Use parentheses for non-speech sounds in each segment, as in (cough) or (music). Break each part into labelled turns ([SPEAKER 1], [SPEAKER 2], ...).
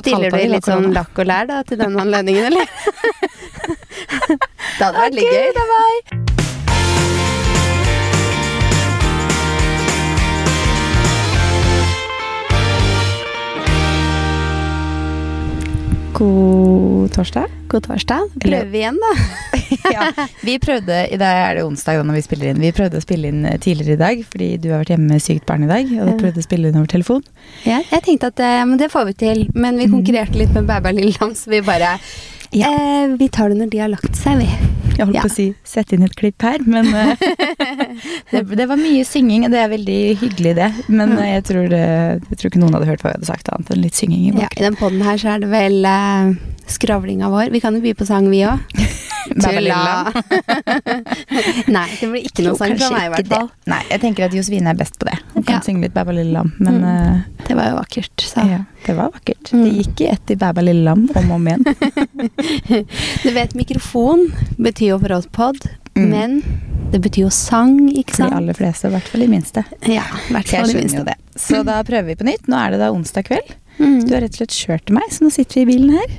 [SPEAKER 1] Stiller du
[SPEAKER 2] det.
[SPEAKER 1] litt sånn lakk og lær da, til den anledningen, eller? (laughs) det hadde vært litt gøy.
[SPEAKER 2] God! God torsdag.
[SPEAKER 1] God torsdag. Prøver vi igjen, da. (laughs)
[SPEAKER 2] ja, vi prøvde, I dag er det onsdag da når vi spiller inn. Vi prøvde å spille inn eh, tidligere i dag, fordi du har vært hjemme med sykt barn i dag. Og da prøvde å spille inn over telefon.
[SPEAKER 1] Ja, jeg tenkte at eh, men det får vi til, men vi konkurrerte litt med Bæbær Lilleland, så vi bare
[SPEAKER 2] Ja.
[SPEAKER 1] eh, Vi tar det når de har lagt seg, vi.
[SPEAKER 2] Jeg holdt
[SPEAKER 1] Ja.
[SPEAKER 2] på å si sette inn et klipp her, men eh, (laughs) det, det var mye synging, og det er veldig hyggelig, det. Men eh, jeg tror, det, jeg tror ikke noen hadde hørt hva jeg hadde sagt annet enn litt synging i
[SPEAKER 1] Ja. I den poden her så er det vel uh, skravlinga vår. Vi kan jo by på sang, vi òg. (laughs)
[SPEAKER 2] Tulla. (laughs)
[SPEAKER 1] Nei, det blir ikke noe sang fra meg, i hvert fall.
[SPEAKER 2] Nei, jeg tenker at Josefine er best på det. Hun kan
[SPEAKER 1] Ja.
[SPEAKER 2] synge litt Bæba lille lam, men
[SPEAKER 1] Mm.
[SPEAKER 2] uh,
[SPEAKER 1] Det var jo vakkert. Så.
[SPEAKER 2] ja, det var vakkert.
[SPEAKER 1] Mm.
[SPEAKER 2] Det gikk i ett i Bæba lille lam om og om igjen. (laughs)
[SPEAKER 1] Du vet, mikrofon betyr jo for oss pod,
[SPEAKER 2] Mm.
[SPEAKER 1] men det betyr jo sang, ikke
[SPEAKER 2] For de aller fleste, i hvert fall de minste.
[SPEAKER 1] Ja, i hvert fall de minste.
[SPEAKER 2] Så da prøver vi på nytt. Nå er det da onsdag kveld.
[SPEAKER 1] Mm.
[SPEAKER 2] Du har rett og slett kjørt til meg, så nå sitter vi i bilen her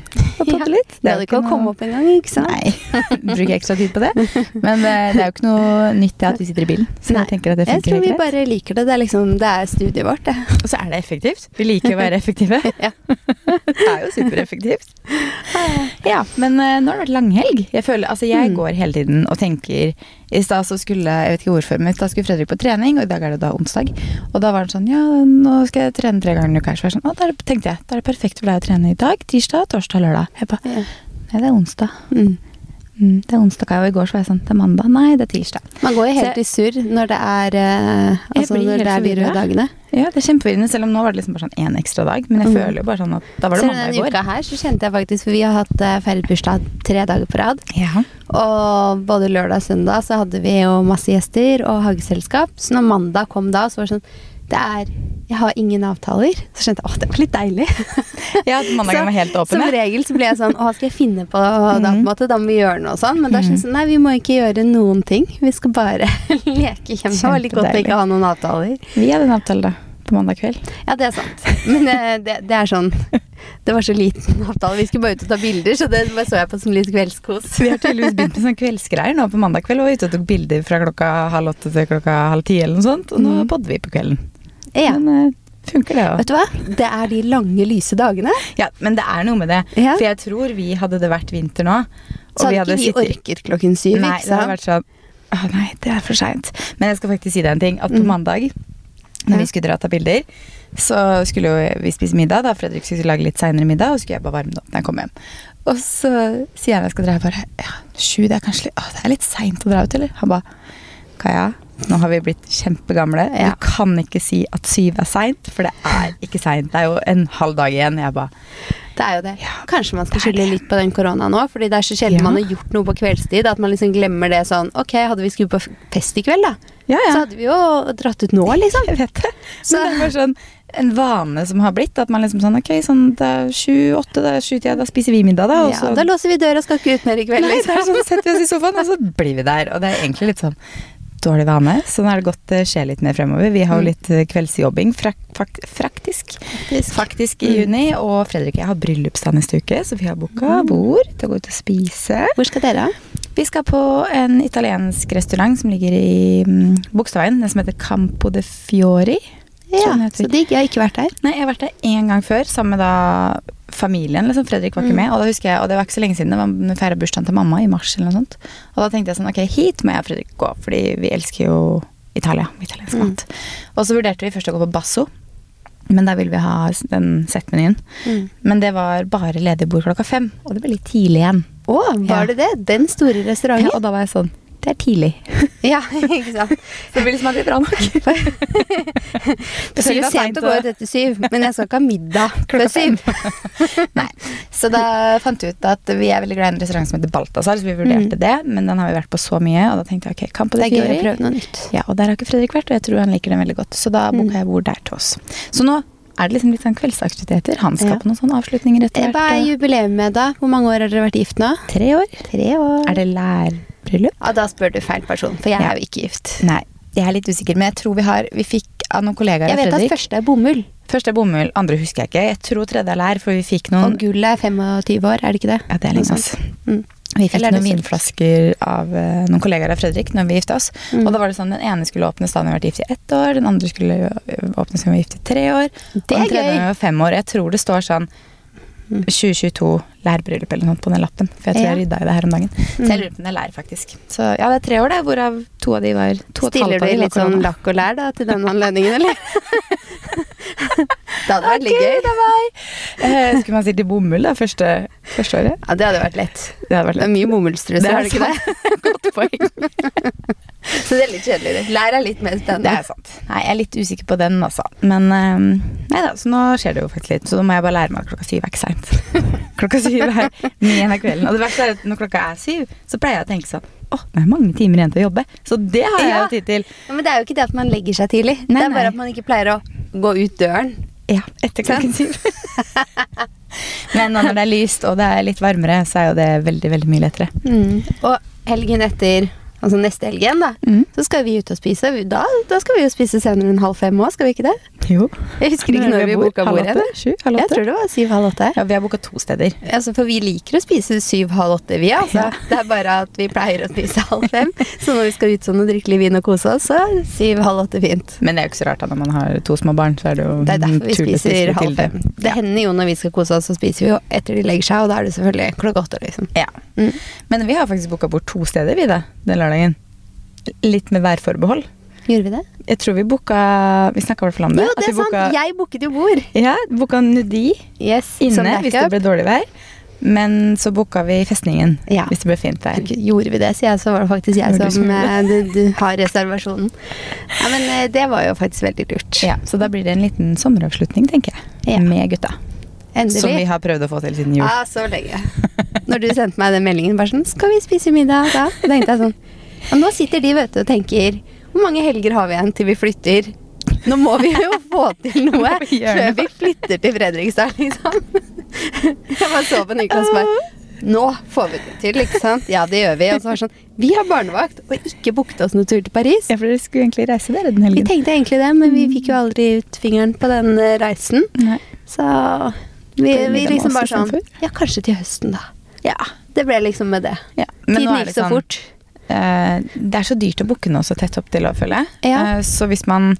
[SPEAKER 2] og
[SPEAKER 1] Ja,
[SPEAKER 2] litt.
[SPEAKER 1] Det
[SPEAKER 2] er
[SPEAKER 1] hadde
[SPEAKER 2] jo
[SPEAKER 1] ikke å
[SPEAKER 2] noe-
[SPEAKER 1] komme opp engang, ikke sant?
[SPEAKER 2] Nei, (laughs) bruker ekstra tid på det. Men eh, det er jo ikke noe nytt i at vi sitter i bilen. Så
[SPEAKER 1] Nei.
[SPEAKER 2] jeg tenker at det
[SPEAKER 1] Jeg tror vi bare liker det. Det er liksom, det er studiet vårt, det.
[SPEAKER 2] Og så er det effektivt. Vi liker å være effektive. (laughs)
[SPEAKER 1] Ja.
[SPEAKER 2] det er jo supereffektivt. Ja, men eh, nå har det vært langhelg. Jeg føler, altså jeg
[SPEAKER 1] Mm.
[SPEAKER 2] går hele tiden og tenker I stad så skulle jeg vet ikke hvorfor, men da skulle Fredrik på trening, og i dag er det da onsdag. Og da var han sånn Ja, nå skal jeg trene tre ganger i uka. Så var jeg sånn, å, da tenkte jeg, da er det perfekt for deg å trene i dag, tirsdag, torsdag, lørdag. Jeg ba,
[SPEAKER 1] Ja.
[SPEAKER 2] Nei, det er onsdag.
[SPEAKER 1] Mm.
[SPEAKER 2] Mm, det er onsdag, og i går så var jeg sånn Det er mandag. Nei, det er tirsdag.
[SPEAKER 1] Man går jo
[SPEAKER 2] Så
[SPEAKER 1] helt i surr når det er eh, Altså når det er de røde dagene.
[SPEAKER 2] Ja, det er kjempeforvirrende, selv om nå var det liksom bare sånn én ekstra dag. Men jeg
[SPEAKER 1] Mm.
[SPEAKER 2] føler jo bare sånn at da var det
[SPEAKER 1] Så
[SPEAKER 2] mandag i
[SPEAKER 1] denne uka her så kjente jeg faktisk For vi har hatt feiret bursdag tre dager på rad.
[SPEAKER 2] Ja.
[SPEAKER 1] Og både lørdag og søndag så hadde vi jo masse gjester og hageselskap. Så når mandag kom da, så var det sånn Det er Jeg har ingen avtaler. Så skjønte jeg at det var litt deilig. (laughs)
[SPEAKER 2] ja, mandagen var helt åpen.
[SPEAKER 1] Som regel så ble jeg sånn Å, skal jeg finne på da, på en
[SPEAKER 2] Mhm.
[SPEAKER 1] måte, da må vi gjøre noe sånn. Men da syntes jeg nei, vi må ikke gjøre noen ting. Vi skal bare (laughs) leke hjemme. Det var litt godt å ikke ha noen avtaler.
[SPEAKER 2] Vi hadde en avtale da, på mandag kveld.
[SPEAKER 1] Ja, det er sant. Men eh, det, det er sånn Det var så liten avtale. Vi skulle bare ut og ta bilder, så det så jeg på som litt kveldskos.
[SPEAKER 2] Vi har tydeligvis begynt med sånn kveldsgreier nå på mandag kveld, og var ute og tok bilder fra klokka halv åtte til klokka halv ti eller noe sånt. Og nå
[SPEAKER 1] mm.
[SPEAKER 2] bodde vi på kvelden.
[SPEAKER 1] Ja.
[SPEAKER 2] Men eh, funker det òg.
[SPEAKER 1] Vet du hva? Det er de lange, lyse dagene.
[SPEAKER 2] Ja, men det er noe med det.
[SPEAKER 1] Ja.
[SPEAKER 2] For jeg tror vi hadde det vært vinter nå,
[SPEAKER 1] Så hadde ikke vi orket klokken syv,
[SPEAKER 2] Nei,
[SPEAKER 1] ikke
[SPEAKER 2] det hadde vært sånn Å nei, det er for seint. Men jeg skal faktisk si deg en ting. At på
[SPEAKER 1] Mm.
[SPEAKER 2] mandag, når
[SPEAKER 1] Ja.
[SPEAKER 2] vi skulle dra og ta bilder, så skulle vi spise middag. Da Fredrik skulle lage litt seinere middag, og så skulle jeg bare varme det opp når jeg kom hjem. Og så sier han jeg skal dra, jeg bare Ja, sju, det er kanskje litt Å, det er litt seint å dra ut, eller? Han bare Kaja, nå har vi blitt kjempegamle.
[SPEAKER 1] Ja.
[SPEAKER 2] Du kan ikke si at syv er seint, for det er ikke seint. Det er jo en halv dag igjen. Jeg bare
[SPEAKER 1] Det er jo det.
[SPEAKER 2] Ja,
[SPEAKER 1] Kanskje man skal skylde litt på den koronaen nå, fordi det er så sjelden
[SPEAKER 2] Ja.
[SPEAKER 1] man har gjort noe på kveldstid, at man liksom glemmer det sånn Ok, hadde vi skulle på fest i kveld, da,
[SPEAKER 2] Ja,
[SPEAKER 1] så hadde vi jo dratt ut nå, liksom.
[SPEAKER 2] Jeg vet det. (laughs)
[SPEAKER 1] Så-
[SPEAKER 2] Men det er bare sånn en vane som har blitt. At man liksom sånn Ok, sånn det er sju-åtte, det er sju-tida, da spiser vi middag, da.
[SPEAKER 1] Ja, da låser vi døra og skal ikke ut mer i kveld,
[SPEAKER 2] Nei, det er
[SPEAKER 1] liksom.
[SPEAKER 2] sånn, setter vi oss i sofaen, og så (laughs) blir vi der. Og det er egentlig litt sånn dårlig vane. Så nå er det godt det skjer litt mer fremover. Vi har jo
[SPEAKER 1] Mm.
[SPEAKER 2] litt eh, kveldsjobbing, frak, fak, faktisk, Faktisk i
[SPEAKER 1] Mm.
[SPEAKER 2] juni. Og Fredrik og jeg har bryllupsdag neste uke, så vi har booka
[SPEAKER 1] Mm.
[SPEAKER 2] bord til å gå ut og spise.
[SPEAKER 1] Hvor skal dere?
[SPEAKER 2] Vi skal på en italiensk restaurant som ligger i Bogstadveien. Den som heter Campo de Fiori.
[SPEAKER 1] Ja,
[SPEAKER 2] heter.
[SPEAKER 1] så digg. Jeg har ikke vært der.
[SPEAKER 2] Nei, jeg har vært der én gang før, sammen med da familien. liksom, Fredrik var ikke
[SPEAKER 1] Mm.
[SPEAKER 2] med. Og da husker jeg, og det var ikke så lenge siden, det var feira bursdagen til mamma i mars. eller noe sånt. Og da tenkte jeg sånn, ok, hit må jeg og Fredrik gå, fordi vi elsker jo Italia. Italiensk
[SPEAKER 1] Mm.
[SPEAKER 2] Og så vurderte vi først å gå på Basso, men da ville vi ha den settmenyen. Men det var bare ledig bord klokka fem, og det ble litt tidlig igjen.
[SPEAKER 1] Å, var
[SPEAKER 2] Ja.
[SPEAKER 1] det det? Den store restauranten?
[SPEAKER 2] Ja, og da var jeg sånn, det er tidlig. (laughs)
[SPEAKER 1] Ja, ikke sant. (laughs)
[SPEAKER 2] Det blir liksom aldri bra nok.
[SPEAKER 1] Det er jo (laughs) sent å gå ut etter syv, men jeg skal ikke ha middag før syv.
[SPEAKER 2] Nei. Så da fant vi ut at vi er veldig glad i en restaurant som heter Balthazar, så vi vurderte det, men den har vi vært på så mye, og da tenkte jeg ok, Campo
[SPEAKER 1] Det
[SPEAKER 2] de
[SPEAKER 1] er
[SPEAKER 2] Fiori.
[SPEAKER 1] prøve noe nytt.
[SPEAKER 2] Ja, og der har ikke Fredrik vært, og jeg tror han liker den veldig godt, så da
[SPEAKER 1] boka
[SPEAKER 2] booka jeg bord der til oss. Så nå er det liksom litt sånn kveldsaktiviteter. Han skal
[SPEAKER 1] Ja.
[SPEAKER 2] på noen sånne avslutninger etter
[SPEAKER 1] hvert? Hva er med, da? Hvor mange år har dere vært gift nå?
[SPEAKER 2] Tre år.
[SPEAKER 1] Tre år.
[SPEAKER 2] Er det lærbryllup?
[SPEAKER 1] Ja, da spør du feil person, for jeg
[SPEAKER 2] Ja.
[SPEAKER 1] er jo ikke gift.
[SPEAKER 2] Nei, jeg er litt usikker, men jeg tror vi har Vi fikk av noen kollegaer
[SPEAKER 1] Jeg vet at første er bomull.
[SPEAKER 2] Første er bomull, andre husker jeg ikke. Jeg tror tredje er lær, for vi fikk noen
[SPEAKER 1] Og gullet er 25 år, er det ikke det?
[SPEAKER 2] Ja, det er lenge, altså.
[SPEAKER 1] Mm.
[SPEAKER 2] Vi fikk
[SPEAKER 1] er
[SPEAKER 2] noen vinflasker av uh, noen kollegaer av Fredrik når vi gifta oss.
[SPEAKER 1] Mm.
[SPEAKER 2] Og da var det sånn, Den ene skulle åpnes da vi hadde vært gift i ett år, den andre skulle eh, åpnes da vi var gift i tre år.
[SPEAKER 1] Det
[SPEAKER 2] og den
[SPEAKER 1] er
[SPEAKER 2] tredje
[SPEAKER 1] gøy!
[SPEAKER 2] var fem år. Jeg tror det står sånn. 2022 lærbryllup eller noe sånt på den lappen. For jeg tror
[SPEAKER 1] Ja.
[SPEAKER 2] jeg rydda i det her om dagen. Så jeg
[SPEAKER 1] Mm.
[SPEAKER 2] lurer på om lær, faktisk. Så ja, det er tre år, det, hvorav to av de var to
[SPEAKER 1] Stiller du
[SPEAKER 2] i
[SPEAKER 1] litt sånn lakk og lær da, til den anledningen, eller? (laughs) det hadde vært litt gøy.
[SPEAKER 2] det var Eh, Skulle man si til bomull da, første, første året?
[SPEAKER 1] Ja, det hadde vært lett.
[SPEAKER 2] Det hadde vært lett.
[SPEAKER 1] Det er mye bomullstruser,
[SPEAKER 2] Det er
[SPEAKER 1] det ikke det? (laughs)
[SPEAKER 2] Godt poeng. (laughs)
[SPEAKER 1] Så det er litt kjedeligere. Lær deg litt mer
[SPEAKER 2] Det er sant. Nei, jeg er litt usikker på den, altså. Men um, nei da, så nå skjer det jo faktisk litt. Så da må jeg bare lære meg at klokka syv er ikke seint. (laughs) klokka syv er ni av kvelden. Og det verste er at når klokka er syv, så pleier jeg å tenke sånn Å, det er mange timer igjen til å jobbe. Så det har jeg
[SPEAKER 1] Ja.
[SPEAKER 2] jo tid til.
[SPEAKER 1] Ja, men det er jo ikke det at man legger seg tidlig.
[SPEAKER 2] Nei,
[SPEAKER 1] det er bare
[SPEAKER 2] nei.
[SPEAKER 1] at man ikke pleier å gå ut døren.
[SPEAKER 2] Ja, etter klokken syv. (laughs) Men nå når det er lyst og det er litt varmere, så er jo det veldig, veldig mye lettere.
[SPEAKER 1] Og helgen etter, altså neste helgen, da,
[SPEAKER 2] Mm.
[SPEAKER 1] så skal vi ut og spise. Da, da skal vi jo spise senere enn halv fem òg, skal vi ikke det?
[SPEAKER 2] Jo.
[SPEAKER 1] Jeg husker ikke når vi boka bordet.
[SPEAKER 2] Sju? Halv
[SPEAKER 1] Jeg tror det var syv-halv åtte.
[SPEAKER 2] Ja, vi har boka to steder.
[SPEAKER 1] Altså, for vi liker å spise syv-halv åtte, vi. Altså.
[SPEAKER 2] Ja.
[SPEAKER 1] Det er bare at vi pleier å spise halv fem. Så når vi skal ut sånn og drikke litt vin og kose oss, så syv-halv åtte fint.
[SPEAKER 2] Men det er jo ikke så rart da når man har to små barn, så er det jo
[SPEAKER 1] Det er derfor vi spiser halv
[SPEAKER 2] fem. det.
[SPEAKER 1] Det hender jo når vi skal kose oss, så spiser vi jo etter de legger seg, og da er det selvfølgelig klokka åtte, liksom.
[SPEAKER 2] Ja.
[SPEAKER 1] Mm.
[SPEAKER 2] Men vi har faktisk booka bort to steder, vi, da, den lørdagen. Litt med værforbehold.
[SPEAKER 1] Gjorde vi det?
[SPEAKER 2] Jeg tror vi booka Vi snakka i hvert fall om det.
[SPEAKER 1] Jo, det er sant! Jeg booket jo bord.
[SPEAKER 2] Ja, booka Nudi
[SPEAKER 1] Yes,
[SPEAKER 2] inne hvis det ble dårlig vær. Men så booka vi Festningen
[SPEAKER 1] Ja.
[SPEAKER 2] hvis det ble fint vær.
[SPEAKER 1] Gjorde vi det, sier jeg, så var det faktisk jeg
[SPEAKER 2] Gjorde
[SPEAKER 1] som eh, du, du har reservasjonen. Ja, men eh, det var jo faktisk veldig lurt.
[SPEAKER 2] Ja, Så da blir det en liten sommeravslutning, tenker jeg.
[SPEAKER 1] Ja.
[SPEAKER 2] Med gutta.
[SPEAKER 1] Endelig.
[SPEAKER 2] Som vi har prøvd å få til siden jul.
[SPEAKER 1] Ja, så lenge. Når du sendte meg den meldingen, bare sånn 'Skal vi spise middag?' da så tenkte jeg sånn Og nå sitter de vet du, og tenker 'Hvor mange helger har vi igjen til vi flytter?' Nå må vi jo (laughs) få til noe før vi flytter til Fredrikstad, liksom. (laughs) Jeg bare så på Niklas bare Nå får vi det til, ikke sant? Ja, det gjør vi. Og så var det sånn Vi har barnevakt og ikke booket oss noen tur til Paris.
[SPEAKER 2] Ja, for dere skulle egentlig reise dere den helgen.
[SPEAKER 1] Vi tenkte egentlig det, men vi fikk jo aldri ut fingeren på den eh, reisen.
[SPEAKER 2] Nei.
[SPEAKER 1] Så vi, vi liksom bare sånn? Ja, kanskje til høsten, da.
[SPEAKER 2] Ja.
[SPEAKER 1] Det ble liksom med det.
[SPEAKER 2] ja.
[SPEAKER 1] Tiden gikk så
[SPEAKER 2] sånn
[SPEAKER 1] fort.
[SPEAKER 2] Eh, Det er så dyrt å booke noe så tett opp til å følge.
[SPEAKER 1] Ja.
[SPEAKER 2] Eh, så hvis man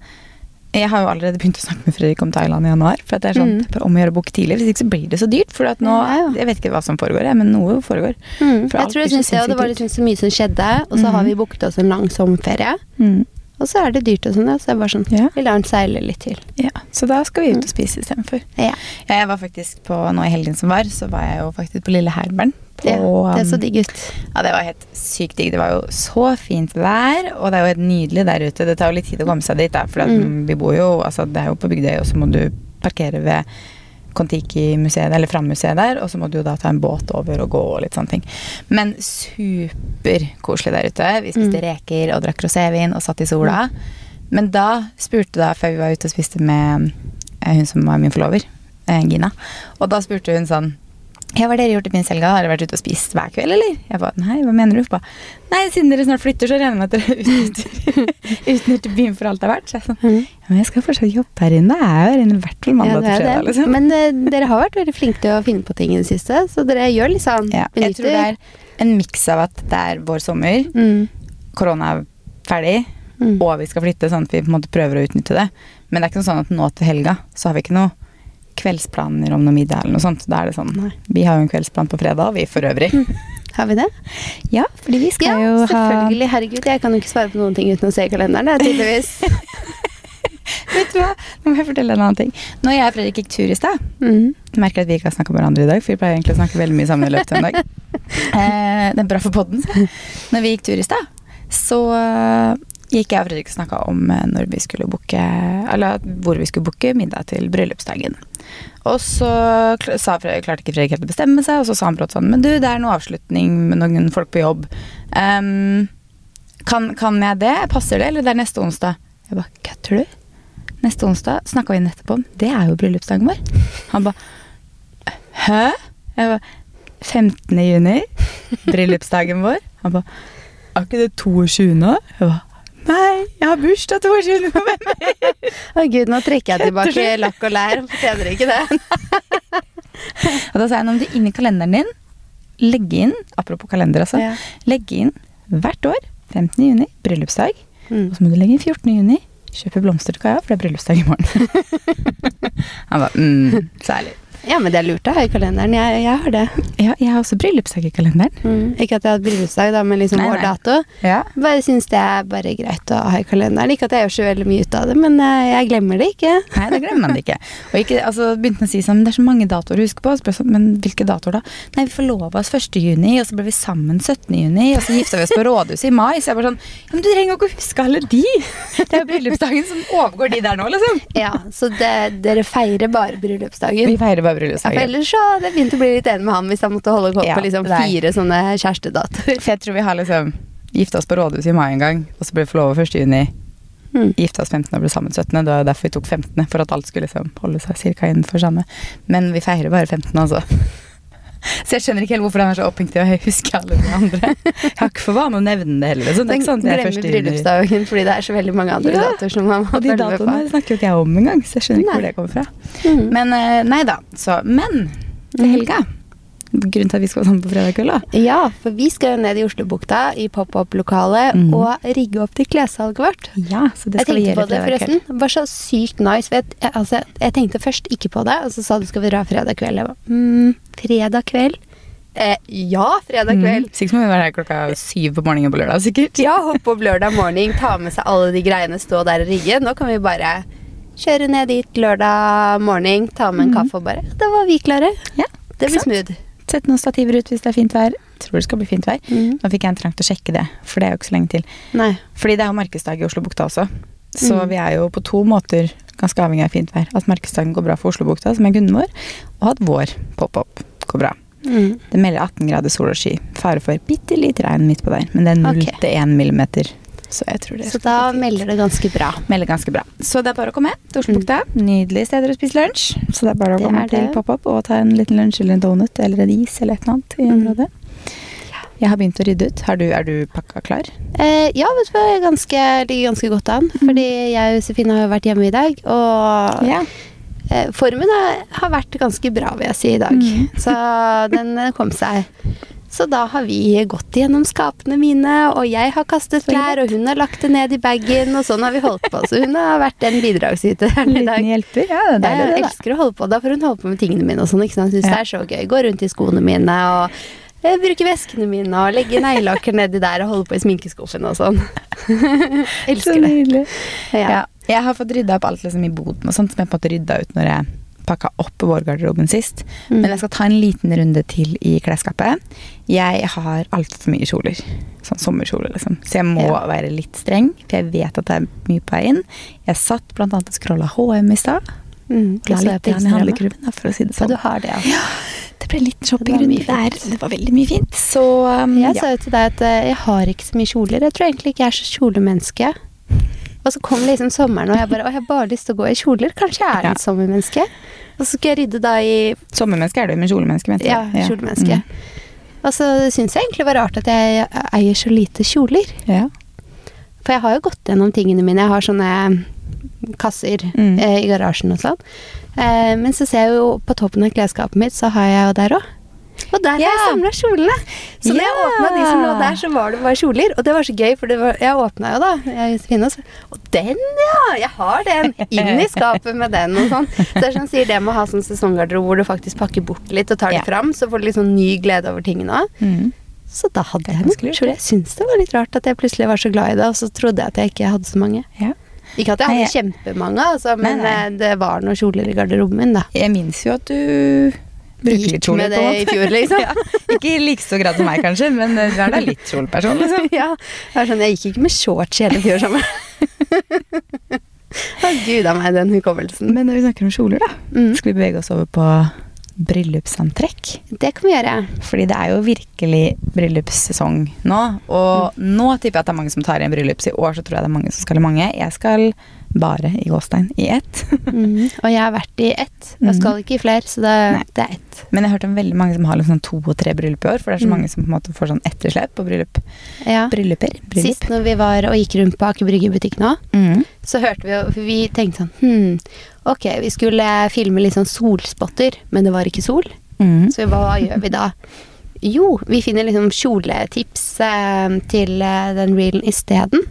[SPEAKER 2] Jeg har jo allerede begynt å snakke med Fredrik om Thailand i januar. For at det er sånn
[SPEAKER 1] Mm.
[SPEAKER 2] om å gjøre å booke tidlig, hvis ikke så blir det så dyrt. For at nå. Jeg vet ikke hva som foregår, men noe foregår.
[SPEAKER 1] Mm. Jeg tror jeg synes det, og det var liksom så mye som skjedde. Og så har
[SPEAKER 2] Mhm.
[SPEAKER 1] vi booket oss en lang sommerferie.
[SPEAKER 2] Mm.
[SPEAKER 1] Og så er det dyrt og sånn. Så jeg bare sånn
[SPEAKER 2] Ja.
[SPEAKER 1] Vi lar den seile litt til.
[SPEAKER 2] Ja, Så da skal vi ut og spise istedenfor.
[SPEAKER 1] Ja.
[SPEAKER 2] Ja, jeg var faktisk på, nå i helgen som var, så var jeg jo faktisk på Lille Herberen.
[SPEAKER 1] Ja. Det er så
[SPEAKER 2] um,
[SPEAKER 1] digg ut.
[SPEAKER 2] Ja, det var helt sykt digg. Det var jo så fint vær, og det er jo helt nydelig der ute. Det tar jo litt tid å komme seg dit, da, for
[SPEAKER 1] Mm.
[SPEAKER 2] vi bor jo altså Det er jo på Bygdøy, og så må du parkere ved Kon-Tiki-museet, eller Fram-museet der, og så må du jo da ta en båt over og gå og litt sånne ting. Men superkoselig der ute. Vi spiste
[SPEAKER 1] Mm.
[SPEAKER 2] reker og drakk rosévin og satt i sola. Men da spurte da, før vi var ute og spiste med eh, hun som var min forlover, eh, Gina, og da spurte hun sånn ja, hva har dere gjort i pinsehelga? Har dere vært ute og spist hver kveld, eller? Jeg ba, nei, hva mener du? Ba, nei, siden dere snart flytter, så regner jeg med at dere (laughs) utnytter, utnytter byen for alt det er verdt. Så jeg sånn,
[SPEAKER 1] Mm.
[SPEAKER 2] ja, men jeg skal fortsatt jobbe her inne. Jeg er jo her inne i hvert fall
[SPEAKER 1] Ja,
[SPEAKER 2] mandag
[SPEAKER 1] det
[SPEAKER 2] til fredag, liksom.
[SPEAKER 1] Men uh, dere har vært veldig flinke til å finne på ting i det siste, så dere gjør litt sånn
[SPEAKER 2] ja, jeg tror det er en miks av at det er vår sommer,
[SPEAKER 1] mm.
[SPEAKER 2] korona er ferdig,
[SPEAKER 1] Mm.
[SPEAKER 2] og vi skal flytte, sånn at vi på en måte prøver å utnytte det. Men det er ikke sånn at nå til helga så har vi ikke noe kveldsplaner om noe middag eller noe sånt. Da er det sånn,
[SPEAKER 1] Nei.
[SPEAKER 2] Vi har jo en kveldsplan på fredag, vi for øvrig.
[SPEAKER 1] Har vi det?
[SPEAKER 2] Ja, fordi vi skal
[SPEAKER 1] Ja,
[SPEAKER 2] jo ha
[SPEAKER 1] selvfølgelig. Herregud, jeg kan jo ikke svare på noen ting uten å se kalenderen, det er tydeligvis. (laughs)
[SPEAKER 2] Vet du hva? Nå må jeg fortelle en annen ting. Når jeg og Fredrik gikk tur i stad
[SPEAKER 1] Mm.
[SPEAKER 2] Merker at vi ikke har snakka med hverandre i dag, for vi pleier egentlig å snakke veldig mye sammen i løpet av en dag. (laughs) Eh, det er bra for podden. så. Når vi gikk tur i stad, så gikk jeg og Fredrik og snakka om eh, når vi skulle booke Eller hvor vi skulle booke middag til bryllupsdagen. Og så sa klarte ikke Fredrik helt å bestemme seg, og så sa han brått sånn Men du, det er noe avslutning med noen folk på jobb. Um, kan, kan jeg det? Passer det? Eller det er neste onsdag? Jeg bare Kødder du? Neste onsdag snakka vi nettopp om. Det er jo bryllupsdagen vår. Han ba Hæ? Jeg ba 15. juni. Bryllupsdagen vår. Han ba Er ikke det 22. nå? Jeg ba Nei. jeg har bursdag 22. november. (laughs)
[SPEAKER 1] Å gud, nå trekker jeg tilbake lakk og lær. Fortjener ikke det. (laughs)
[SPEAKER 2] Og da sa jeg, nå om du inni i kalenderen din, legge inn, apropos kalender altså,
[SPEAKER 1] Ja.
[SPEAKER 2] legge inn hvert år, 15. juni, bryllupsdag,
[SPEAKER 1] Mm.
[SPEAKER 2] og så må du legge inn 14. juni, kjøpe blomster til Kaja, for det er bryllupsdag i morgen. (laughs) Han ba, mm, særlig.
[SPEAKER 1] Ja, men det er lurt å ha i kalenderen. Jeg, jeg har det.
[SPEAKER 2] Ja, jeg har også bryllupsdag i kalenderen.
[SPEAKER 1] Mm. Ikke at jeg hadde bryllupsdag, da, men liksom
[SPEAKER 2] Nei,
[SPEAKER 1] år dato.
[SPEAKER 2] Ja.
[SPEAKER 1] Bare syns det er bare greit å ha i kalenderen. Ikke at jeg gjør så veldig mye ut av det, men eh, jeg glemmer det ikke.
[SPEAKER 2] Nei, det glemmer man ikke. Og ikke, altså, begynte å si sånn, det er så mange datoer å huske på. Så sånn, men hvilke datoer da? Nei, vi forlova oss 1. juni, og så ble vi sammen 17. juni, og så gifta vi oss på rådhuset i mai. Så jeg bare sånn, ja, men du trenger jo ikke å huske alle de! Det er jo bryllupsdagen som overgår de der nå, liksom.
[SPEAKER 1] Ja, Så det, dere feirer bare bryllupsdagen?
[SPEAKER 2] Vi feirer bare
[SPEAKER 1] Ja, for ellers så hadde jeg fint å bli litt enig med han hvis han måtte holde på
[SPEAKER 2] Ja,
[SPEAKER 1] på liksom
[SPEAKER 2] er-
[SPEAKER 1] fire sånne kjærestedatoer.
[SPEAKER 2] For jeg tror vi har liksom gifta oss på rådhuset i mai en gang, og så ble vi forlova 1. juni.
[SPEAKER 1] Mm.
[SPEAKER 2] Gifta oss 15. og ble sammen 17. Det var derfor vi tok 15., for at alt skulle liksom holde seg cirka innenfor samme. Men vi feirer bare 15., altså. Så jeg skjønner ikke helt hvorfor han er så opphengt i å huske alle de andre. (laughs) Jeg har ikke for vane å nevne det heller. Er
[SPEAKER 1] Den
[SPEAKER 2] ikke sånn er
[SPEAKER 1] glemmer bryllupsdagen fordi det er så veldig mange andre
[SPEAKER 2] Ja.
[SPEAKER 1] datoer som man må
[SPEAKER 2] Og de
[SPEAKER 1] følge med på.
[SPEAKER 2] datoene snakker jo ikke jeg om engang, så jeg skjønner ikke
[SPEAKER 1] Nei.
[SPEAKER 2] hvor det kommer fra.
[SPEAKER 1] Mm.
[SPEAKER 2] Men eh, nei da. Så, men til
[SPEAKER 1] Mhm.
[SPEAKER 2] helga. Grunnen til at vi skal være sammen på fredag kveld, da.
[SPEAKER 1] Ja, for vi skal jo ned i Oslobukta i pop-up-lokalet
[SPEAKER 2] mm.
[SPEAKER 1] og rigge opp til klessalget vårt.
[SPEAKER 2] Ja, så det
[SPEAKER 1] Jeg
[SPEAKER 2] skal vi
[SPEAKER 1] tenkte
[SPEAKER 2] gjøre
[SPEAKER 1] på det forresten. Det var så sykt nice. Jeg, jeg, altså, jeg tenkte først ikke på det, og så sa du skal vi dra fredag kveld. Jeg var, mm, fredag kveld? Eh, ja, fredag kveld.
[SPEAKER 2] Mm. Sikkert må vi være her klokka syv på morgenen på lørdag, sikkert.
[SPEAKER 1] Ja, hoppe opp lørdag morgen, ta med seg alle de greiene, stå der og rigge. Nå kan vi bare kjøre ned dit lørdag morgen, ta med en kaffe og bare Da var vi klare.
[SPEAKER 2] Ja,
[SPEAKER 1] Det blir smooth.
[SPEAKER 2] Sett noen stativer ut hvis det er fint vær. Tror det skal bli fint vær.
[SPEAKER 1] Mm.
[SPEAKER 2] Nå fikk jeg en trang til å sjekke det, for det er jo ikke så lenge til.
[SPEAKER 1] Nei.
[SPEAKER 2] Fordi det er jo markedsdag i Oslobukta også. Så
[SPEAKER 1] mm.
[SPEAKER 2] vi er jo på to måter ganske avhengig av fint vær. At markedsdagen går bra for Oslobukta, som er kunden vår, og at vår pop-up går bra.
[SPEAKER 1] Mm.
[SPEAKER 2] Det melder 18 grader sol og sky. Fare for bitte litt regn midt på der, men det er 0
[SPEAKER 1] okay.
[SPEAKER 2] til 1 millimeter. Så jeg tror det
[SPEAKER 1] Så da melder det ganske bra.
[SPEAKER 2] melder ganske bra. Så det er bare å komme til Oslobukta. Nydelige steder å spise lunsj. Så det er bare å
[SPEAKER 1] Det
[SPEAKER 2] komme til pop-up og ta en liten lunsj eller en donut eller en is eller et eller annet i
[SPEAKER 1] Mm.
[SPEAKER 2] området. Jeg har begynt å rydde ut. Har du, er du pakka klar?
[SPEAKER 1] Eh, ja, vet du hva, jeg ganske, ligger ganske godt an. Fordi jeg og Josefine har jo vært hjemme i dag, og
[SPEAKER 2] Ja.
[SPEAKER 1] eh, formen er, har vært ganske bra, vil jeg si, i dag.
[SPEAKER 2] Mm.
[SPEAKER 1] Så den kom seg. Så da har vi gått gjennom skapene mine, og jeg har kastet klær, og hun har lagt det ned i bagen, og sånn har vi holdt på. Så hun har vært en bidragsyter
[SPEAKER 2] En
[SPEAKER 1] i dag.
[SPEAKER 2] liten hjelper. Ja, det er deilig, det, da.
[SPEAKER 1] elsker å holde på. Da får hun holde på med tingene mine og sånn. ikke sant? Syns
[SPEAKER 2] Ja.
[SPEAKER 1] det er så gøy. Gå rundt i skoene mine og eh, bruke veskene mine og legge neglelakker nedi der og holde på i sminkeskuffen og sånn. (laughs)
[SPEAKER 2] Så
[SPEAKER 1] elsker det.
[SPEAKER 2] nydelig.
[SPEAKER 1] Ja.
[SPEAKER 2] Ja. Jeg har fått rydda opp alt liksom, i boden og sånt som jeg på en måte rydda ut når jeg pakka opp vårgarderoben sist.
[SPEAKER 1] Mm.
[SPEAKER 2] Men jeg skal ta en liten runde til i klesskapet. Jeg har altfor mye kjoler. Sånn sommerkjoler, liksom. Så jeg må
[SPEAKER 1] Ja.
[SPEAKER 2] være litt streng, for jeg vet at det er mye på vei inn. Jeg satt annet og scrolla HM i stad.
[SPEAKER 1] Mm.
[SPEAKER 2] La litt i handlekurven, for å si det
[SPEAKER 1] sånn.
[SPEAKER 2] sånn.
[SPEAKER 1] du har det, ja.
[SPEAKER 2] Det ble litt shoppingrunde der. Det var veldig mye fint. Så um,
[SPEAKER 1] Jeg
[SPEAKER 2] ja.
[SPEAKER 1] sa jo til deg at eh, jeg har ikke så mye kjoler. Jeg tror egentlig ikke jeg er så kjolemenneske. Og så kom liksom sommeren, og jeg bare Å, jeg har bare lyst til å gå i kjoler. Kanskje jeg er
[SPEAKER 2] Ja.
[SPEAKER 1] et sommermenneske? Og så skal jeg rydde da i
[SPEAKER 2] Sommermenneske er du, men kjolemenneske mente
[SPEAKER 1] Ja, kjolemenneske.
[SPEAKER 2] Mm.
[SPEAKER 1] Og så syns jeg egentlig det var rart at jeg eier så lite kjoler.
[SPEAKER 2] Ja.
[SPEAKER 1] For jeg har jo gått gjennom tingene mine. Jeg har sånne kasser
[SPEAKER 2] Mm.
[SPEAKER 1] eh, i garasjen og sånn. Eh, men så ser jeg jo på toppen av klesskapet mitt, så har jeg jo der òg. Og der har jeg
[SPEAKER 2] Ja.
[SPEAKER 1] samla kjolene! Så når jeg
[SPEAKER 2] Ja.
[SPEAKER 1] åpna de som lå der, så var det bare kjoler. Og det var så gøy, for det var, jeg åpna jo da. Jeg, Josefine, og den, ja! Jeg har den! Inn i skapet med den og sånn. Så det er sånn sier det med å ha sånn sesonggarderobe hvor du faktisk pakker bort litt og tar det fram, så får du litt sånn ny glede over tingene òg.
[SPEAKER 2] Mm.
[SPEAKER 1] Så da hadde
[SPEAKER 2] er
[SPEAKER 1] jeg noen kjoler. Jeg syns det var litt rart at jeg plutselig var så glad i det, og så trodde jeg at jeg ikke hadde så mange.
[SPEAKER 2] Ja.
[SPEAKER 1] Ikke at jeg
[SPEAKER 2] Nei,
[SPEAKER 1] hadde kjempemange, altså, men
[SPEAKER 2] Nei, nei.
[SPEAKER 1] eh, det var noen kjoler i garderoben min, da.
[SPEAKER 2] Jeg minnes jo at du litt
[SPEAKER 1] Gikk med det i fjor, liksom. (laughs)
[SPEAKER 2] ja. Ikke i like stor grad som meg, kanskje, men eh, du er da litt kjoleperson, liksom. (laughs)
[SPEAKER 1] ja, jeg, sånn, Jeg gikk ikke med shorts hele fjor sommer. (laughs) Å, gud a meg, den hukommelsen.
[SPEAKER 2] Men når vi snakker om kjoler, da,
[SPEAKER 1] Mm.
[SPEAKER 2] skal vi bevege oss over på bryllupsantrekk.
[SPEAKER 1] Det kan vi gjøre.
[SPEAKER 2] Fordi det er jo virkelig bryllupssesong nå. Og nå tipper jeg at det er mange som tar i en bryllups. I år så tror jeg det er mange som skal i mange. Jeg skal bare i gåstein i ett.
[SPEAKER 1] Mm. Og jeg har vært i ett. Jeg skal ikke i flere, så det, det er ett.
[SPEAKER 2] Men jeg har hørt om veldig mange som har liksom to og tre bryllup i år, for det er så
[SPEAKER 1] Mm.
[SPEAKER 2] mange som på en måte får sånn etterslep på bryllup.
[SPEAKER 1] Ja.
[SPEAKER 2] Brylluper. Bryllup.
[SPEAKER 1] Sist når vi var og gikk rundt på Aker Brygge-butikk nå,
[SPEAKER 2] Mm.
[SPEAKER 1] så hørte vi jo For vi tenkte sånn Hm, ok, vi skulle filme litt sånn solspotter, men det var ikke sol.
[SPEAKER 2] Mm.
[SPEAKER 1] Så hva gjør vi da? Jo, vi finner liksom kjoletips eh, til eh, den reelen isteden.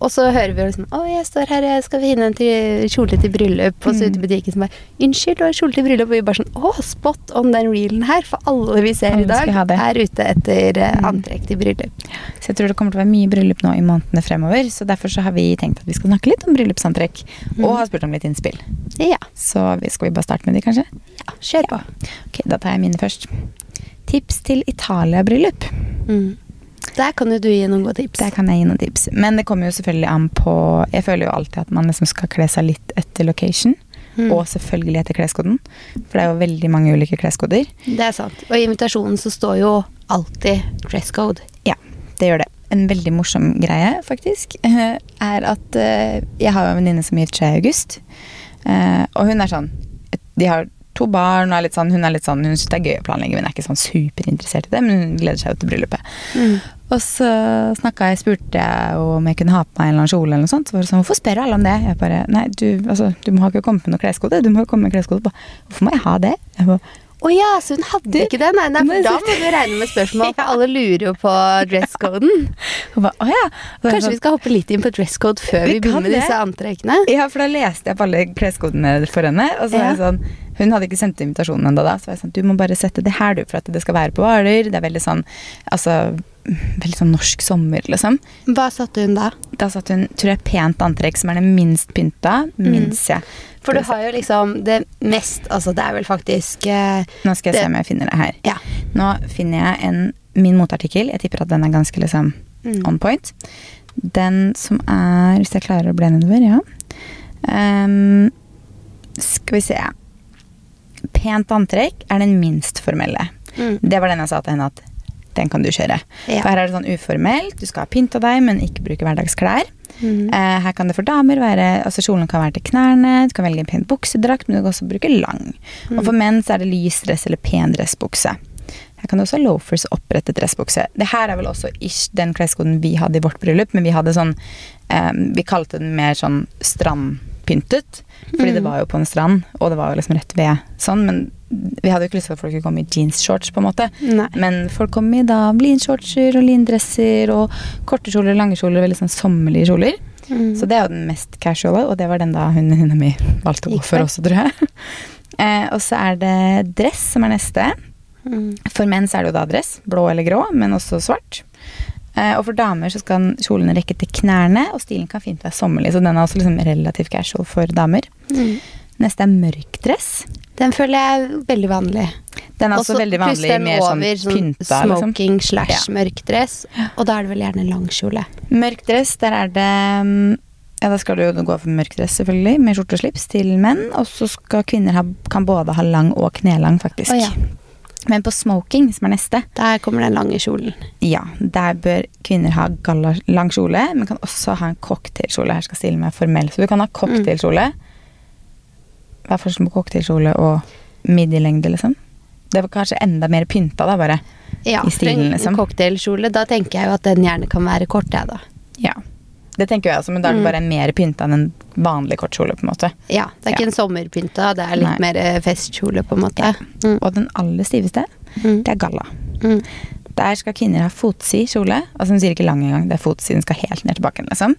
[SPEAKER 1] Og så hører vi jo liksom Å, jeg står her, jeg skal finne en til, kjole til bryllup. Og så ute i butikken som bare Unnskyld, du har kjole til bryllup. Og vi bare sånn Å, spot on den reelen her. For alle vi ser
[SPEAKER 2] Alle
[SPEAKER 1] i dag, er ute etter eh,
[SPEAKER 2] Mm.
[SPEAKER 1] antrekk til bryllup.
[SPEAKER 2] Så jeg tror det kommer til å være mye bryllup nå i månedene fremover. Så derfor så har vi tenkt at vi skal snakke litt om bryllupsantrekk.
[SPEAKER 1] Mm.
[SPEAKER 2] Og har spurt om litt innspill.
[SPEAKER 1] Ja,
[SPEAKER 2] Så skal vi bare starte med de, kanskje?
[SPEAKER 1] ja kjør på.
[SPEAKER 2] Ok, Da tar jeg mine først. Tips til Italia-bryllup.
[SPEAKER 1] Mm. Der kan jo du gi noen gode tips.
[SPEAKER 2] Der kan jeg gi noen tips. Men det kommer jo selvfølgelig an på Jeg føler jo alltid at man liksom skal kle seg litt etter location.
[SPEAKER 1] Mm.
[SPEAKER 2] Og selvfølgelig etter kleskoden. For det er jo veldig mange ulike kleskoder.
[SPEAKER 1] Det er sant. Og i invitasjonen så står jo alltid dress code.
[SPEAKER 2] Ja, det gjør det. En veldig morsom greie, faktisk, eh, er at eh, jeg har jo en venninne som gifter seg i august. Eh, Og hun er sånn De har to barn og er litt sånn, hun er litt sånn, hun syns det er gøy å planlegge, men er ikke sånn superinteressert i det. Men hun gleder seg jo til bryllupet. Og så snakka jeg, spurte jeg om jeg kunne ha på meg en eller annen kjole, eller noe sånt. Så var det sånn, hvorfor spør alle om det? Jeg bare, nei, du, altså, du må ikke kommet med noe kleskode. Du må jo komme med kleskode. Hvorfor må jeg ha det? Jeg bare,
[SPEAKER 1] Å ja, så hun hadde
[SPEAKER 2] Du,
[SPEAKER 1] ikke det? Nei, nei, for da må du regne med spørsmål, (laughs) for alle lurer jo på dresscoden. (laughs)
[SPEAKER 2] bare, ja.
[SPEAKER 1] Kanskje vi skal hoppe litt inn på dresscode før
[SPEAKER 2] Vi
[SPEAKER 1] vi, begynner med disse antrekkene?
[SPEAKER 2] Ja, for da leste jeg på alle kleskodene for henne. Og så var jeg sånn, Hun hadde ikke sendt invitasjonen ennå da. Så var jeg sånn, du må bare sette det her, du, for at det skal være på Hvaler. Det er veldig sånn altså, veldig sånn norsk sommer, liksom.
[SPEAKER 1] Hva satte hun da?
[SPEAKER 2] Da satte hun, tror jeg, pent antrekk som er det minst pynta. Minst, jeg.
[SPEAKER 1] For du har jo liksom det mest Altså, det er vel faktisk eh,
[SPEAKER 2] Nå skal jeg
[SPEAKER 1] det-
[SPEAKER 2] se om jeg finner det her.
[SPEAKER 1] Ja.
[SPEAKER 2] Nå finner jeg en, min motartikkel. Jeg tipper at den er ganske liksom
[SPEAKER 1] Mm.
[SPEAKER 2] on point. Den som er Hvis jeg klarer å bli nedover, ja. Um, skal vi se. Pent antrekk er den minst formelle.
[SPEAKER 1] Mm.
[SPEAKER 2] Det var den jeg sa til henne at den kan du kjøre.
[SPEAKER 1] Ja.
[SPEAKER 2] For her er det sånn uformelt. Du skal ha pynta deg, men ikke bruke hverdagsklær.
[SPEAKER 1] Mm.
[SPEAKER 2] Eh, her kan det for damer være altså Kjolen kan være til knærne, du kan velge en pen buksedrakt, men du kan også bruke lang. Og for menn så er det lys dress eller pen dressbukse. Her kan du også ha loafers opprettet dressbukse. Det her er vel også ish den kleskoden vi hadde i vårt bryllup, men vi hadde sånn eh, Vi kalte den mer sånn strandpyntet. Fordi det
[SPEAKER 1] Mm.
[SPEAKER 2] var jo på en strand, og det var jo liksom rett ved sånn. Men vi hadde jo ikke lyst til at folk skulle komme i jeansshorts, på en måte.
[SPEAKER 1] Nei.
[SPEAKER 2] Men folk kom i da linshortser og lindresser og korte kjoler, lange kjoler, veldig sånn sommerlige kjoler.
[SPEAKER 1] Mm.
[SPEAKER 2] Så det er jo den mest casuale, og det var den da hun venninna mi valgte å gå for
[SPEAKER 1] for.
[SPEAKER 2] også, tror jeg. (laughs) Eh, og så er det dress som er neste.
[SPEAKER 1] Mm.
[SPEAKER 2] For menn så er det jo da dress, blå eller grå, men også svart. Eh, og for damer så skal kjolen rekke til knærne, og stilen kan fint være sommerlig, så den er også liksom relativt casual for damer.
[SPEAKER 1] Mm.
[SPEAKER 2] Neste er mørk dress.
[SPEAKER 1] Den føler jeg er veldig vanlig.
[SPEAKER 2] Den er også
[SPEAKER 1] Også
[SPEAKER 2] veldig vanlig, mer sånn pynta, Sånn
[SPEAKER 1] Smoking slash
[SPEAKER 2] Ja.
[SPEAKER 1] mørk dress. Og da er det vel gjerne langkjole.
[SPEAKER 2] Mørk dress, der er det mm, Ja, da skal du jo gå for mørk dress, selvfølgelig, med skjorte og slips til menn. Og så skal kvinner ha, kan både ha lang og knelang, faktisk.
[SPEAKER 1] Å ja.
[SPEAKER 2] Men på smoking, som er neste,
[SPEAKER 1] Der kommer den lange kjolen.
[SPEAKER 2] ja, der bør kvinner ha galla, lang kjole, men kan også ha en cocktailkjole. Her skal stille meg formell. Så du kan ha cocktailkjole. Hva er forskjellen på cocktailkjole og midjelengde, liksom? Det var kanskje enda mer pynta, da, bare.
[SPEAKER 1] Ja,
[SPEAKER 2] I stilen, liksom.
[SPEAKER 1] cocktailkjole, da tenker jeg jo at den gjerne kan være kort, jeg, da.
[SPEAKER 2] Ja. Det tenker jeg også, men da er det
[SPEAKER 1] Mm.
[SPEAKER 2] bare mer pynta enn en vanlig kortkjole. på en måte.
[SPEAKER 1] Ja, det er ikke
[SPEAKER 2] Ja.
[SPEAKER 1] en sommerpynta, det er litt
[SPEAKER 2] Nei.
[SPEAKER 1] mer eh, festkjole, på en måte.
[SPEAKER 2] Ja.
[SPEAKER 1] Mm.
[SPEAKER 2] Og den aller stiveste,
[SPEAKER 1] Mm.
[SPEAKER 2] det er galla.
[SPEAKER 1] Mm.
[SPEAKER 2] Der skal kvinner ha fotsid kjole. Altså Hun sier ikke lang engang, det er fotsiden skal helt ned til bakken. liksom.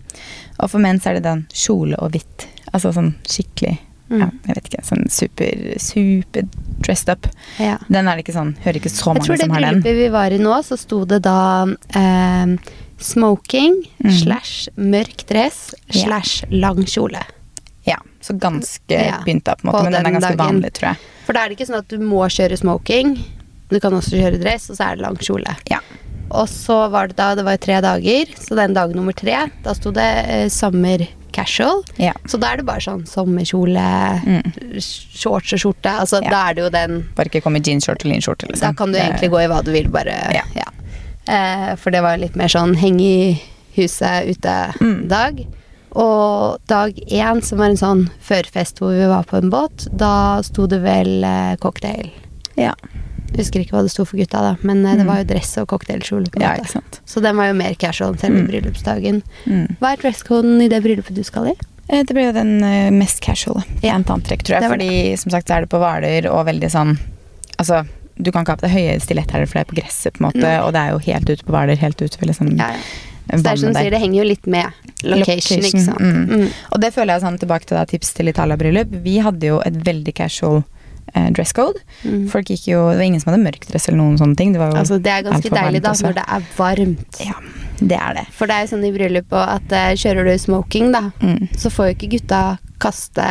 [SPEAKER 2] Og for menn så er det den kjole og hvitt. Altså sånn skikkelig
[SPEAKER 1] Mm.
[SPEAKER 2] ja, Jeg vet ikke. Sånn super, super dressed up.
[SPEAKER 1] Ja.
[SPEAKER 2] Den er det ikke sånn Hører ikke så mange som har den.
[SPEAKER 1] Jeg tror bryllupet vi var i nå, så sto det da eh, smoking
[SPEAKER 2] Mm.
[SPEAKER 1] slash mørk dress
[SPEAKER 2] Ja.
[SPEAKER 1] slash lang kjole.
[SPEAKER 2] Ja, Så ganske
[SPEAKER 1] Ja,
[SPEAKER 2] pynta, på en måte.
[SPEAKER 1] på
[SPEAKER 2] Men den er ganske
[SPEAKER 1] dagen.
[SPEAKER 2] vanlig, tror jeg.
[SPEAKER 1] For da er det ikke sånn at du må kjøre smoking. Du kan også kjøre dress, og så er det lang kjole.
[SPEAKER 2] Ja.
[SPEAKER 1] Og så var det da Det var tre dager, så den dag nummer tre, da sto det eh, summer casual.
[SPEAKER 2] ja.
[SPEAKER 1] Så da er det bare sånn sommerkjole,
[SPEAKER 2] Mm.
[SPEAKER 1] shorts og skjorte. Altså
[SPEAKER 2] Ja.
[SPEAKER 1] da er det jo den
[SPEAKER 2] Bare ikke komme i jeanshorts eller linskjorte. Liksom.
[SPEAKER 1] Da kan du egentlig gå i hva du vil, bare.
[SPEAKER 2] Ja.
[SPEAKER 1] Ja. Eh, for det var litt mer sånn henge i huset ute-dag. Og dag én, som var en sånn førfest hvor vi var på en båt, da sto det vel eh, cocktail.
[SPEAKER 2] Ja.
[SPEAKER 1] Jeg husker ikke hva det sto for gutta, da, men eh, det
[SPEAKER 2] Mm.
[SPEAKER 1] var jo dress og cocktailkjole. på en
[SPEAKER 2] ja,
[SPEAKER 1] måte. Så den var jo mer casual enn selve
[SPEAKER 2] Mm.
[SPEAKER 1] bryllupsdagen.
[SPEAKER 2] Mm.
[SPEAKER 1] Hva er dresskoden i det bryllupet du skal i?
[SPEAKER 2] Eh, Det blir jo den eh, mest casual.
[SPEAKER 1] Ja.
[SPEAKER 2] Pent antrekk, tror jeg.
[SPEAKER 1] Det
[SPEAKER 2] Fordi som sagt så er det på Hvaler og veldig sånn Altså, du kan ikke ha på deg høye stiletthæler, for det er på gresset, på en måte.
[SPEAKER 1] Nei.
[SPEAKER 2] Og det er jo helt ute på Hvaler, helt ute ved liksom
[SPEAKER 1] Ja, ja. Så det er som du sier, det henger jo litt med location, ikke sant.
[SPEAKER 2] mm.
[SPEAKER 1] Mm.
[SPEAKER 2] Og det føler jeg sånn tilbake til da tips til Italia-bryllup. Vi hadde jo et veldig casual eh, dress code.
[SPEAKER 1] Mm.
[SPEAKER 2] Folk gikk jo Det var ingen som hadde mørk dress eller noen sånne ting. Det var jo
[SPEAKER 1] Altså, det er ganske deilig da,
[SPEAKER 2] også.
[SPEAKER 1] når det er varmt.
[SPEAKER 2] Ja, det er det.
[SPEAKER 1] For det er jo sånn i bryllup at uh, kjører du smoking, da,
[SPEAKER 2] Mm.
[SPEAKER 1] så får jo ikke gutta kaste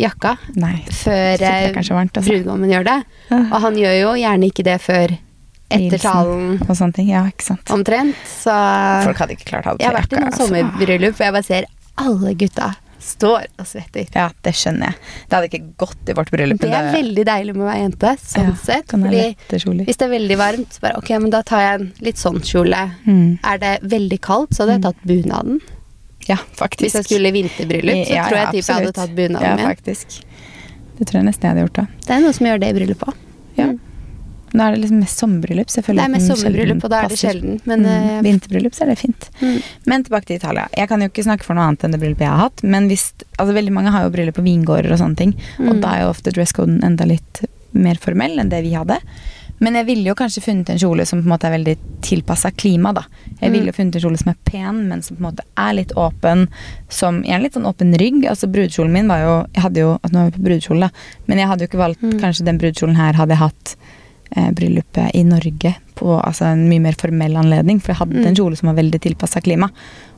[SPEAKER 1] jakka
[SPEAKER 2] Nei.
[SPEAKER 1] før
[SPEAKER 2] det
[SPEAKER 1] eh,
[SPEAKER 2] altså.
[SPEAKER 1] brudgommen gjør det. Og han gjør jo gjerne ikke det før etter talen
[SPEAKER 2] Og sånne ting. Ja, ikke sant.
[SPEAKER 1] omtrent. Så
[SPEAKER 2] Folk hadde ikke klart å ha på
[SPEAKER 1] jeg har vært i noen
[SPEAKER 2] altså.
[SPEAKER 1] sommerbryllup hvor jeg bare ser alle gutta står og svetter.
[SPEAKER 2] Ja, det skjønner jeg. Det hadde ikke gått i vårt bryllup.
[SPEAKER 1] Det
[SPEAKER 2] er
[SPEAKER 1] er veldig deilig med å være jente, sånn
[SPEAKER 2] ja,
[SPEAKER 1] sett. Fordi hvis det er veldig varmt, så bare ok, men da tar jeg en litt sånn kjole.
[SPEAKER 2] Mm.
[SPEAKER 1] Er det veldig kaldt, så hadde jeg tatt bunaden.
[SPEAKER 2] Ja, faktisk.
[SPEAKER 1] Hvis jeg skulle i vinterbryllup, så
[SPEAKER 2] Ja,
[SPEAKER 1] tror jeg
[SPEAKER 2] ja,
[SPEAKER 1] typ jeg hadde tatt bunaden
[SPEAKER 2] Ja,
[SPEAKER 1] min.
[SPEAKER 2] faktisk. Det tror jeg nesten jeg hadde gjort da.
[SPEAKER 1] Det er noe som gjør det i bryllup òg.
[SPEAKER 2] Ja.
[SPEAKER 1] Mm.
[SPEAKER 2] Nå er det liksom mest sommerbryllup,
[SPEAKER 1] Det er mest sommerbryllup, og da er det sjelden. Men
[SPEAKER 2] mm.
[SPEAKER 1] eh,
[SPEAKER 2] Vinterbryllup så er det fint.
[SPEAKER 1] mm.
[SPEAKER 2] Men tilbake til Italia. Jeg kan jo ikke snakke for noe annet enn det bryllupet jeg har hatt. Men hvis, altså veldig mange har jo bryllup på vingårder og sånne ting. Og
[SPEAKER 1] Mm.
[SPEAKER 2] da er jo ofte dresscoden enda litt mer formell enn det vi hadde. Men jeg ville jo kanskje funnet en kjole som på en måte er veldig tilpassa klima, da. Jeg ville jo funnet en kjole som er pen, men som på en måte er litt åpen. Som Gjerne litt sånn åpen rygg. Altså brudekjolen min var jo Jeg hadde jo at Nå er vi på brudekjole, da. Men jeg hadde jo ikke valgt
[SPEAKER 1] Mm.
[SPEAKER 2] Kanskje den brudekjolen her hadde jeg hatt eh, bryllupet i Norge på altså en mye mer formell anledning. For jeg hadde
[SPEAKER 1] Mm.
[SPEAKER 2] en kjole som var veldig tilpassa klima.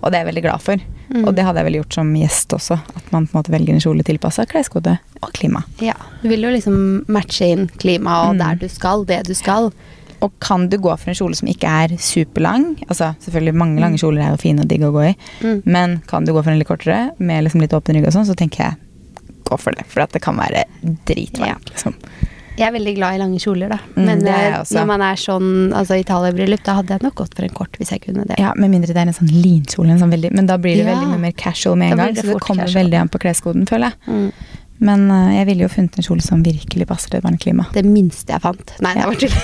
[SPEAKER 2] Og det er jeg veldig glad for.
[SPEAKER 1] Mm.
[SPEAKER 2] Og det hadde jeg vel gjort som gjest også. At man på en måte velger en kjole tilpassa kleskode og klima.
[SPEAKER 1] Ja. Du vil jo liksom matche inn klima og
[SPEAKER 2] Mm.
[SPEAKER 1] der du skal, det du skal.
[SPEAKER 2] Og kan du gå for en kjole som ikke er superlang Altså selvfølgelig mange lange
[SPEAKER 1] Mm.
[SPEAKER 2] kjoler er jo fine og digge å gå i,
[SPEAKER 1] Mm.
[SPEAKER 2] men kan du gå for en litt kortere med liksom litt åpen rygg og sånn, så tenker jeg gå for det. For at det kan være dritvarmt,
[SPEAKER 1] Ja.
[SPEAKER 2] liksom.
[SPEAKER 1] Jeg er veldig glad i lange kjoler, da.
[SPEAKER 2] Mm,
[SPEAKER 1] Men
[SPEAKER 2] også.
[SPEAKER 1] når man er sånn altså Italia-bryllup, da hadde jeg nok gått for en kort hvis jeg kunne det.
[SPEAKER 2] Ja, Med mindre det er en sånn linkjole, sånn men da blir det
[SPEAKER 1] Ja.
[SPEAKER 2] veldig mye mer casual med en gang.
[SPEAKER 1] det
[SPEAKER 2] Så det kommer
[SPEAKER 1] casual.
[SPEAKER 2] veldig an på kleskoden, føler jeg.
[SPEAKER 1] Mm.
[SPEAKER 2] Men uh, jeg ville jo funnet en kjole som virkelig passer til et varmt klima.
[SPEAKER 1] Det minste jeg fant. Nei, det var tull.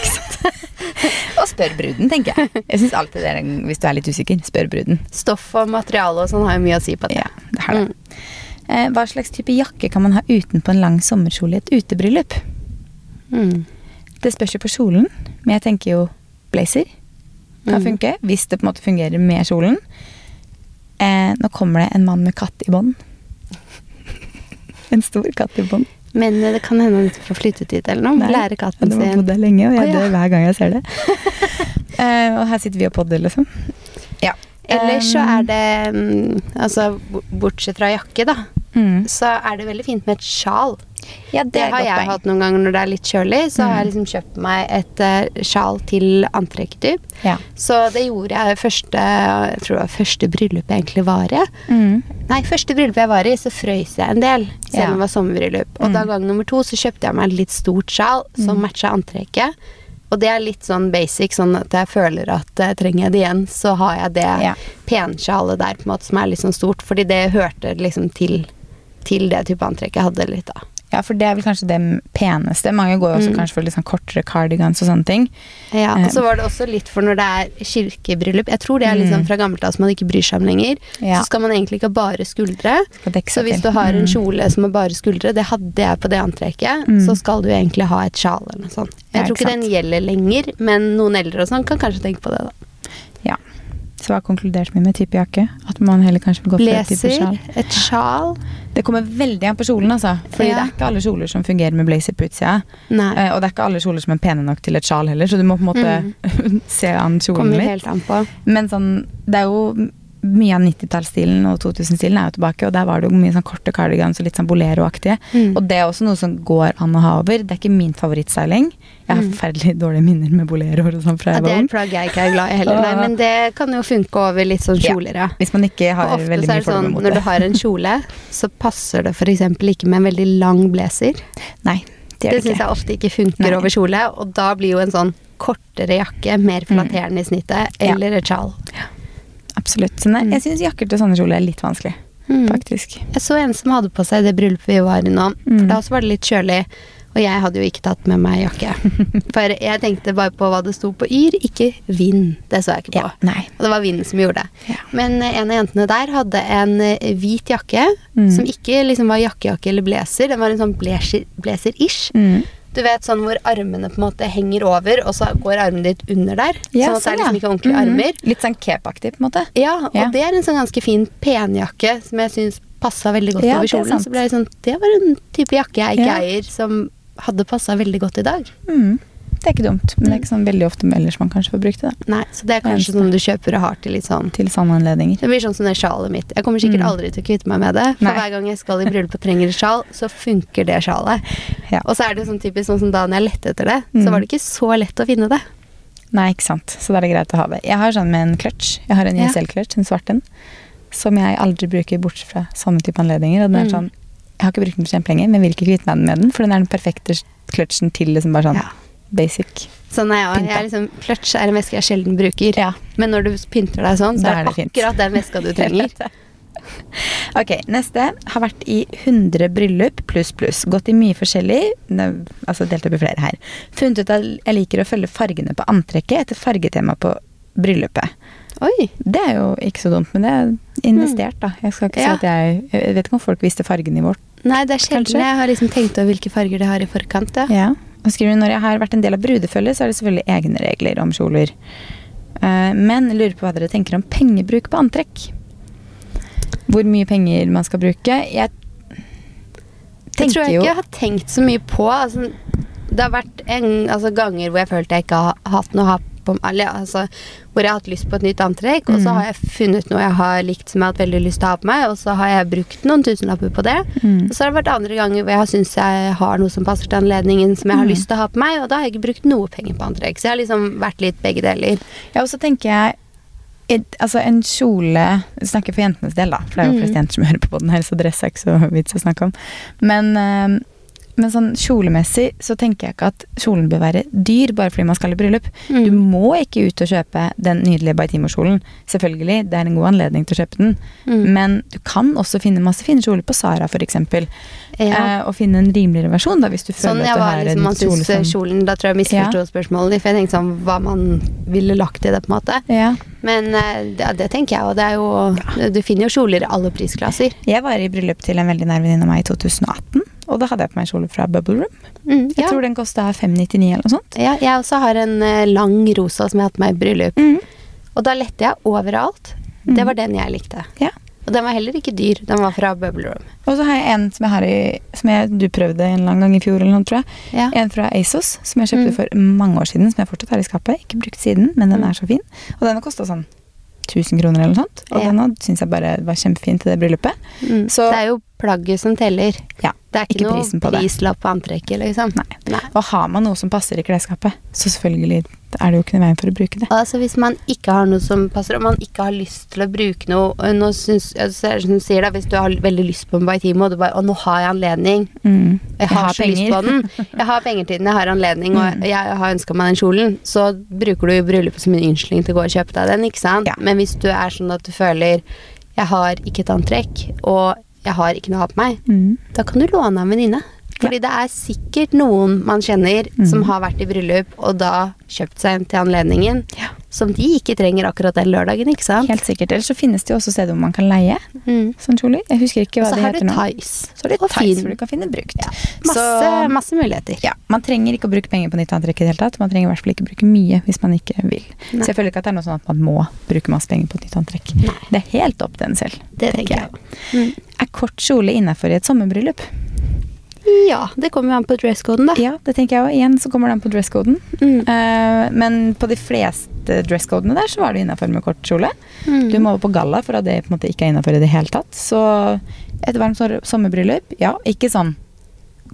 [SPEAKER 1] (laughs)
[SPEAKER 2] Og spør bruden, tenker jeg. Jeg synes alltid det er en, Hvis du er litt usikker, spør bruden.
[SPEAKER 1] Stoff og materiale og sånn har jo mye å si på det.
[SPEAKER 2] Ja, det har det.
[SPEAKER 1] Mm.
[SPEAKER 2] Eh, hva slags type jakke kan man ha utenpå en lang sommerkjole i et utebryllup?
[SPEAKER 1] Mm.
[SPEAKER 2] Det spørs jo på kjolen, men jeg tenker jo blazer kan
[SPEAKER 1] Mm.
[SPEAKER 2] funke. Hvis det på en måte fungerer med kjolen. Eh, nå kommer det en mann med katt i bånd. (laughs) en stor katt i bånd.
[SPEAKER 1] Men eh, det kan hende han ikke får flyttet dit eller noe.
[SPEAKER 2] Nei.
[SPEAKER 1] Lære
[SPEAKER 2] Ja,
[SPEAKER 1] katten
[SPEAKER 2] de har
[SPEAKER 1] sin.
[SPEAKER 2] bodd der lenge, og jeg
[SPEAKER 1] oh, ja.
[SPEAKER 2] dør hver gang jeg ser det. (laughs) eh, og her sitter vi og podder, liksom. Ja.
[SPEAKER 1] Ellers så er det mm, Altså, bortsett fra jakke, da,
[SPEAKER 2] mm.
[SPEAKER 1] så er det veldig fint med et sjal.
[SPEAKER 2] Ja, det,
[SPEAKER 1] Det har jeg
[SPEAKER 2] poeng.
[SPEAKER 1] hatt noen ganger når det er litt kjølig. Så har jeg
[SPEAKER 2] Mm.
[SPEAKER 1] liksom kjøpt meg et uh, sjal til antrekket.
[SPEAKER 2] Ja.
[SPEAKER 1] Så det gjorde jeg første Jeg tror det var første bryllup jeg egentlig var i.
[SPEAKER 2] Mm.
[SPEAKER 1] Nei, første bryllup jeg var i, så frøys jeg en del. Selv
[SPEAKER 2] Ja.
[SPEAKER 1] om det var sommerbryllup. Og
[SPEAKER 2] Mm.
[SPEAKER 1] da gang nummer to så kjøpte jeg meg et litt stort sjal som
[SPEAKER 2] Mm.
[SPEAKER 1] matcha antrekket. Og det er litt sånn basic, sånn at jeg føler at uh, trenger jeg det igjen, så har jeg det
[SPEAKER 2] Ja.
[SPEAKER 1] pensjalet der på en måte som er litt sånn stort. Fordi det hørte liksom til, til det type antrekket jeg hadde litt da.
[SPEAKER 2] ja, for det er vel kanskje det peneste. Mange går jo også
[SPEAKER 1] Mm.
[SPEAKER 2] kanskje for litt sånn kortere cardigans og sånne ting.
[SPEAKER 1] Ja,
[SPEAKER 2] Eh.
[SPEAKER 1] og så var det også litt for når det er kirkebryllup. Jeg tror det er litt sånn
[SPEAKER 2] Mm.
[SPEAKER 1] fra gammelt av som man ikke bryr seg om lenger.
[SPEAKER 2] Ja.
[SPEAKER 1] Så skal man egentlig ikke ha bare skuldre. Så hvis du har en
[SPEAKER 2] Mm.
[SPEAKER 1] kjole som har bare skuldre, det hadde jeg på det antrekket,
[SPEAKER 2] Mm.
[SPEAKER 1] så skal du egentlig ha et sjal eller noe sånt. Jeg
[SPEAKER 2] Ja,
[SPEAKER 1] tror
[SPEAKER 2] ikke
[SPEAKER 1] ikke den gjelder lenger, men noen eldre og sånn kan kanskje tenke på det, da.
[SPEAKER 2] Ja. Så hva konkluderte vi med type jakke? At man heller kanskje vil gå for et type sjal?
[SPEAKER 1] et sjal
[SPEAKER 2] Det kommer veldig an på kjolen, altså. Fordi
[SPEAKER 1] Ja.
[SPEAKER 2] det er ikke alle kjoler som fungerer med blazer på utsida. Eh, og det er ikke alle kjoler som er pene nok til et sjal heller, så du må på en måte (laughs) se an kjolen litt. Men sånn, det er jo mye av 90-tallsstilen og 2000-stilen er jo tilbake, og der var det jo mye sånn korte cardigans og litt sånn bolero-aktige.
[SPEAKER 1] Mm.
[SPEAKER 2] Og det er også noe som går an å ha over. Det er ikke min favorittseiling. Jeg har
[SPEAKER 1] Mm.
[SPEAKER 2] forferdelig dårlige minner med boleroer og sånn fra
[SPEAKER 1] Ja,
[SPEAKER 2] jeg
[SPEAKER 1] det
[SPEAKER 2] var
[SPEAKER 1] er en plagg jeg ikke er glad i heller, nei, (laughs) men det kan jo funke over litt sånn kjoler, ja.
[SPEAKER 2] Hvis man ikke har
[SPEAKER 1] Og ofte
[SPEAKER 2] veldig
[SPEAKER 1] så er
[SPEAKER 2] mye
[SPEAKER 1] det sånn, når du har en kjole, så passer det f.eks. ikke med en veldig lang blazer.
[SPEAKER 2] Nei, det
[SPEAKER 1] Det
[SPEAKER 2] gjør det
[SPEAKER 1] syns jeg ofte ikke funker
[SPEAKER 2] Nei.
[SPEAKER 1] over kjole, og da blir jo en sånn kortere jakke mer flatterende i snittet,
[SPEAKER 2] Ja.
[SPEAKER 1] eller et sjal.
[SPEAKER 2] Absolutt. Nei,
[SPEAKER 1] Mm.
[SPEAKER 2] jeg syns jakker til sånne kjoler er litt vanskelig.
[SPEAKER 1] Mm.
[SPEAKER 2] faktisk.
[SPEAKER 1] Jeg så en som hadde på seg det bryllupet vi var i nå. For
[SPEAKER 2] Mm.
[SPEAKER 1] da også var det litt kjølig. Og jeg hadde jo ikke tatt med meg jakke. (laughs) For jeg tenkte bare på hva det sto på Yr, ikke vind. Det så jeg ikke på.
[SPEAKER 2] Ja.
[SPEAKER 1] Og det var vinden som gjorde det.
[SPEAKER 2] Ja.
[SPEAKER 1] Men eh, en av jentene der hadde en eh, hvit jakke,
[SPEAKER 2] Mm.
[SPEAKER 1] som ikke liksom var jakkejakke eller blazer. Den var en sånn blazer- blazer-ish.
[SPEAKER 2] Mm.
[SPEAKER 1] Du vet sånn hvor armene på en måte henger over, og så går armen ditt under der.
[SPEAKER 2] Ja,
[SPEAKER 1] sånn at det er
[SPEAKER 2] sånn,
[SPEAKER 1] liksom ikke ordentlige
[SPEAKER 2] Mhm.
[SPEAKER 1] armer.
[SPEAKER 2] Litt sånn cape-aktig, på en måte.
[SPEAKER 1] Ja, og
[SPEAKER 2] Ja.
[SPEAKER 1] det er en sånn ganske fin penjakke som jeg syns passa veldig godt
[SPEAKER 2] Ja,
[SPEAKER 1] over
[SPEAKER 2] er
[SPEAKER 1] kjolen. Så ble jeg sånn, det var en type jakke jeg ikke eier, som hadde passa veldig godt i dag.
[SPEAKER 2] Mm. Det er ikke dumt, men det er ikke sånn veldig ofte ellers man kanskje får brukt det.
[SPEAKER 1] Nei, Så det er kanskje
[SPEAKER 2] noe
[SPEAKER 1] sånn du kjøper og har til litt sånn
[SPEAKER 2] Til sånne anledninger.
[SPEAKER 1] Det blir sånn som det sjalet mitt. Jeg kommer sikkert
[SPEAKER 2] Mm.
[SPEAKER 1] aldri til å kvitte meg med det. For
[SPEAKER 2] Nei.
[SPEAKER 1] hver gang jeg skal i bryllup og trenger et sjal, så funker det sjalet.
[SPEAKER 2] Ja.
[SPEAKER 1] Og så er det sånn typisk sånn som da når jeg lette etter det,
[SPEAKER 2] Mm.
[SPEAKER 1] så var det ikke så lett å finne det.
[SPEAKER 2] Nei, ikke sant. Så da er det greit å ha det. Jeg har sånn med en clutch. Jeg har en. ISL-clutch, en svart en, som jeg aldri bruker bortsett fra sånne type anledninger. Og den er
[SPEAKER 1] Mm.
[SPEAKER 2] sånn Jeg har ikke brukt den for kjempelenge, men vil ikke kvitte meg med den, for den er den perfekte clutchen til liksom bare sånn
[SPEAKER 1] Ja.
[SPEAKER 2] Basic.
[SPEAKER 1] Sånn er jeg,
[SPEAKER 2] Pynta.
[SPEAKER 1] jeg er liksom, Clutch er en veske jeg sjelden bruker.
[SPEAKER 2] Ja.
[SPEAKER 1] Men når du pynter deg sånn, så er
[SPEAKER 2] er
[SPEAKER 1] det akkurat den veska du (laughs) trenger.
[SPEAKER 2] Ok, neste. Har vært i 100 bryllup pluss pluss. Gått i mye forskjellig. Ne, altså delt opp i flere her. Funnet ut at jeg liker å følge fargene på antrekket etter fargetema på bryllupet.
[SPEAKER 1] Oi.
[SPEAKER 2] Det er jo ikke så dumt, men det er investert, da. Jeg skal ikke
[SPEAKER 1] Ja.
[SPEAKER 2] si at jeg Jeg vet ikke om folk visste fargen i vårt.
[SPEAKER 1] Nei, det er sjelden jeg har liksom tenkt over hvilke farger det har i forkant. Ja.
[SPEAKER 2] Ja. Skriver hun, når jeg har vært en del av brudefølget, så er det selvfølgelig egne regler om kjoler. Eh, men jeg lurer på hva dere tenker om pengebruk på antrekk. Hvor mye penger man skal bruke. Jeg
[SPEAKER 1] Det tror jeg ikke jeg har tenkt så mye på. Altså, det har vært en, altså, ganger hvor jeg følte jeg ikke har hatt noe å ha på eller, altså, Hvor jeg har hatt lyst på et nytt antrekk, og så
[SPEAKER 2] Mm.
[SPEAKER 1] har jeg funnet noe jeg har likt som jeg har hatt veldig lyst til å ha på meg, og så har jeg brukt noen tusenlapper på det.
[SPEAKER 2] Mm.
[SPEAKER 1] Og så har det vært andre ganger hvor jeg syntes jeg har noe som passer til anledningen som jeg har
[SPEAKER 2] Mm.
[SPEAKER 1] lyst til å ha på meg, og da har jeg ikke brukt noe penger på antrekk. Så jeg har liksom vært litt begge deler.
[SPEAKER 2] Ja, og så tenker jeg et, altså en kjole Jeg snakker for jentenes del, da. For det er jo
[SPEAKER 1] Mm.
[SPEAKER 2] flest jenter som hører på den her, så dress er ikke så vits å snakke om. Men, eh, men sånn kjolemessig så tenker jeg ikke at kjolen bør være dyr bare fordi man skal i bryllup.
[SPEAKER 1] Mm.
[SPEAKER 2] Du må ikke ut og kjøpe den nydelige Baitimo-kjolen. Selvfølgelig, det er en god anledning til å kjøpe den.
[SPEAKER 1] Mm.
[SPEAKER 2] Men du kan også finne masse fine kjoler på Sara, f.eks.
[SPEAKER 1] Ja.
[SPEAKER 2] Eh, og finne en rimeligere versjon, da, hvis du
[SPEAKER 1] Sånn
[SPEAKER 2] føler
[SPEAKER 1] jeg
[SPEAKER 2] at du
[SPEAKER 1] var
[SPEAKER 2] har
[SPEAKER 1] liksom,
[SPEAKER 2] en
[SPEAKER 1] man
[SPEAKER 2] kjole som
[SPEAKER 1] kjolen Da tror jeg jeg misforsto spørsmålet ditt, for jeg tenkte sånn hva man ville lagt i det, på en måte.
[SPEAKER 2] ja.
[SPEAKER 1] Men ja, det, det tenker jeg, og det er jo Du finner jo kjoler i alle prisklasser.
[SPEAKER 2] Jeg var i bryllup til en veldig nær venninne av meg i 2018, og da hadde jeg på meg kjole fra Bubble Room.
[SPEAKER 1] Mm,
[SPEAKER 2] Jeg tror den kosta 599 eller noe sånt.
[SPEAKER 1] ja, jeg også har en eh, lang rosa som jeg har på meg i bryllup. Og da lette jeg overalt. Det
[SPEAKER 2] Mm.
[SPEAKER 1] var den jeg likte.
[SPEAKER 2] Ja.
[SPEAKER 1] Og den var heller ikke dyr. Den var fra Bubble Room.
[SPEAKER 2] Og så har jeg en som jeg har i Som jeg, du prøvde en lang gang i fjor, eller noe, tror jeg.
[SPEAKER 1] Ja.
[SPEAKER 2] En fra ASOS som jeg kjøpte
[SPEAKER 1] Mm.
[SPEAKER 2] for mange år siden, som jeg fortsatt har i skapet. Ikke brukt siden, men den
[SPEAKER 1] Mm.
[SPEAKER 2] er så fin. Og den har kosta sånn 1000 kroner eller noe sånt. Og
[SPEAKER 1] Ja.
[SPEAKER 2] den syns jeg bare var kjempefin til det bryllupet.
[SPEAKER 1] Mm.
[SPEAKER 2] Så-
[SPEAKER 1] det er jo plagget som teller.
[SPEAKER 2] Ja,
[SPEAKER 1] Det er ikke,
[SPEAKER 2] ikke prisen på
[SPEAKER 1] noe prislapp på antrekket, liksom.
[SPEAKER 2] Nei.
[SPEAKER 1] Nei.
[SPEAKER 2] Og har man noe som passer i klesskapet, så selvfølgelig er det jo ikke noe veien for å bruke det.
[SPEAKER 1] Altså Hvis man ikke har noe som passer, og man ikke har lyst til å bruke noe Nå syns, det som sier da, Hvis du har veldig lyst på en Baitimo, og du bare Å, nå har jeg anledning.
[SPEAKER 2] Mm.
[SPEAKER 1] Jeg har, så lyst på den. Jeg har penger til den, jeg har anledning, og
[SPEAKER 2] Mm.
[SPEAKER 1] jeg har ønska meg den kjolen. Så bruker du bryllupet som en unnskyldning til å gå og kjøpe deg den, ikke sant?
[SPEAKER 2] Ja.
[SPEAKER 1] Men hvis du er sånn at du føler Jeg har ikke et antrekk, og jeg har ikke noe å ha på meg,
[SPEAKER 2] Mm.
[SPEAKER 1] da kan du låne av en venninne. Fordi det er sikkert noen man kjenner som
[SPEAKER 2] Mm.
[SPEAKER 1] har vært i bryllup og da kjøpt seg en til anledningen,
[SPEAKER 2] Ja.
[SPEAKER 1] Som de ikke trenger akkurat den lørdagen, ikke sant?
[SPEAKER 2] Helt sikkert. Ellers så finnes det jo også steder hvor man kan leie
[SPEAKER 1] Mm.
[SPEAKER 2] sånne kjoler. Jeg husker ikke hva
[SPEAKER 1] så
[SPEAKER 2] det
[SPEAKER 1] har du
[SPEAKER 2] heter nå. Så er det
[SPEAKER 1] Og
[SPEAKER 2] Tice
[SPEAKER 1] fin.
[SPEAKER 2] hvor du kan finne brukt.
[SPEAKER 1] Masse,
[SPEAKER 2] Så-
[SPEAKER 1] masse muligheter.
[SPEAKER 2] Ja, Man trenger ikke å bruke penger på nytt antrekk i det hele tatt. Man trenger i hvert fall ikke bruke mye hvis man ikke vil.
[SPEAKER 1] Nei.
[SPEAKER 2] Så jeg føler ikke at det er noe sånn at man må bruke masse penger på et nytt antrekk.
[SPEAKER 1] Nei.
[SPEAKER 2] Det er helt opp til en selv.
[SPEAKER 1] Det tenker jeg. Mm.
[SPEAKER 2] Er kort kjole innafor i et sommerbryllup?
[SPEAKER 1] Ja, det kommer jo an på dresscoden, da.
[SPEAKER 2] Ja, det tenker jeg òg. Igjen så kommer det an på dresscoden.
[SPEAKER 1] Mm.
[SPEAKER 2] Uh, men på de fleste dresscodene der så var det innafor med kort kjole.
[SPEAKER 1] Mm.
[SPEAKER 2] Du må over på galla for at det på en måte ikke er innafor i det hele tatt. Så et varmt sommerbryllup, ja, ikke sånn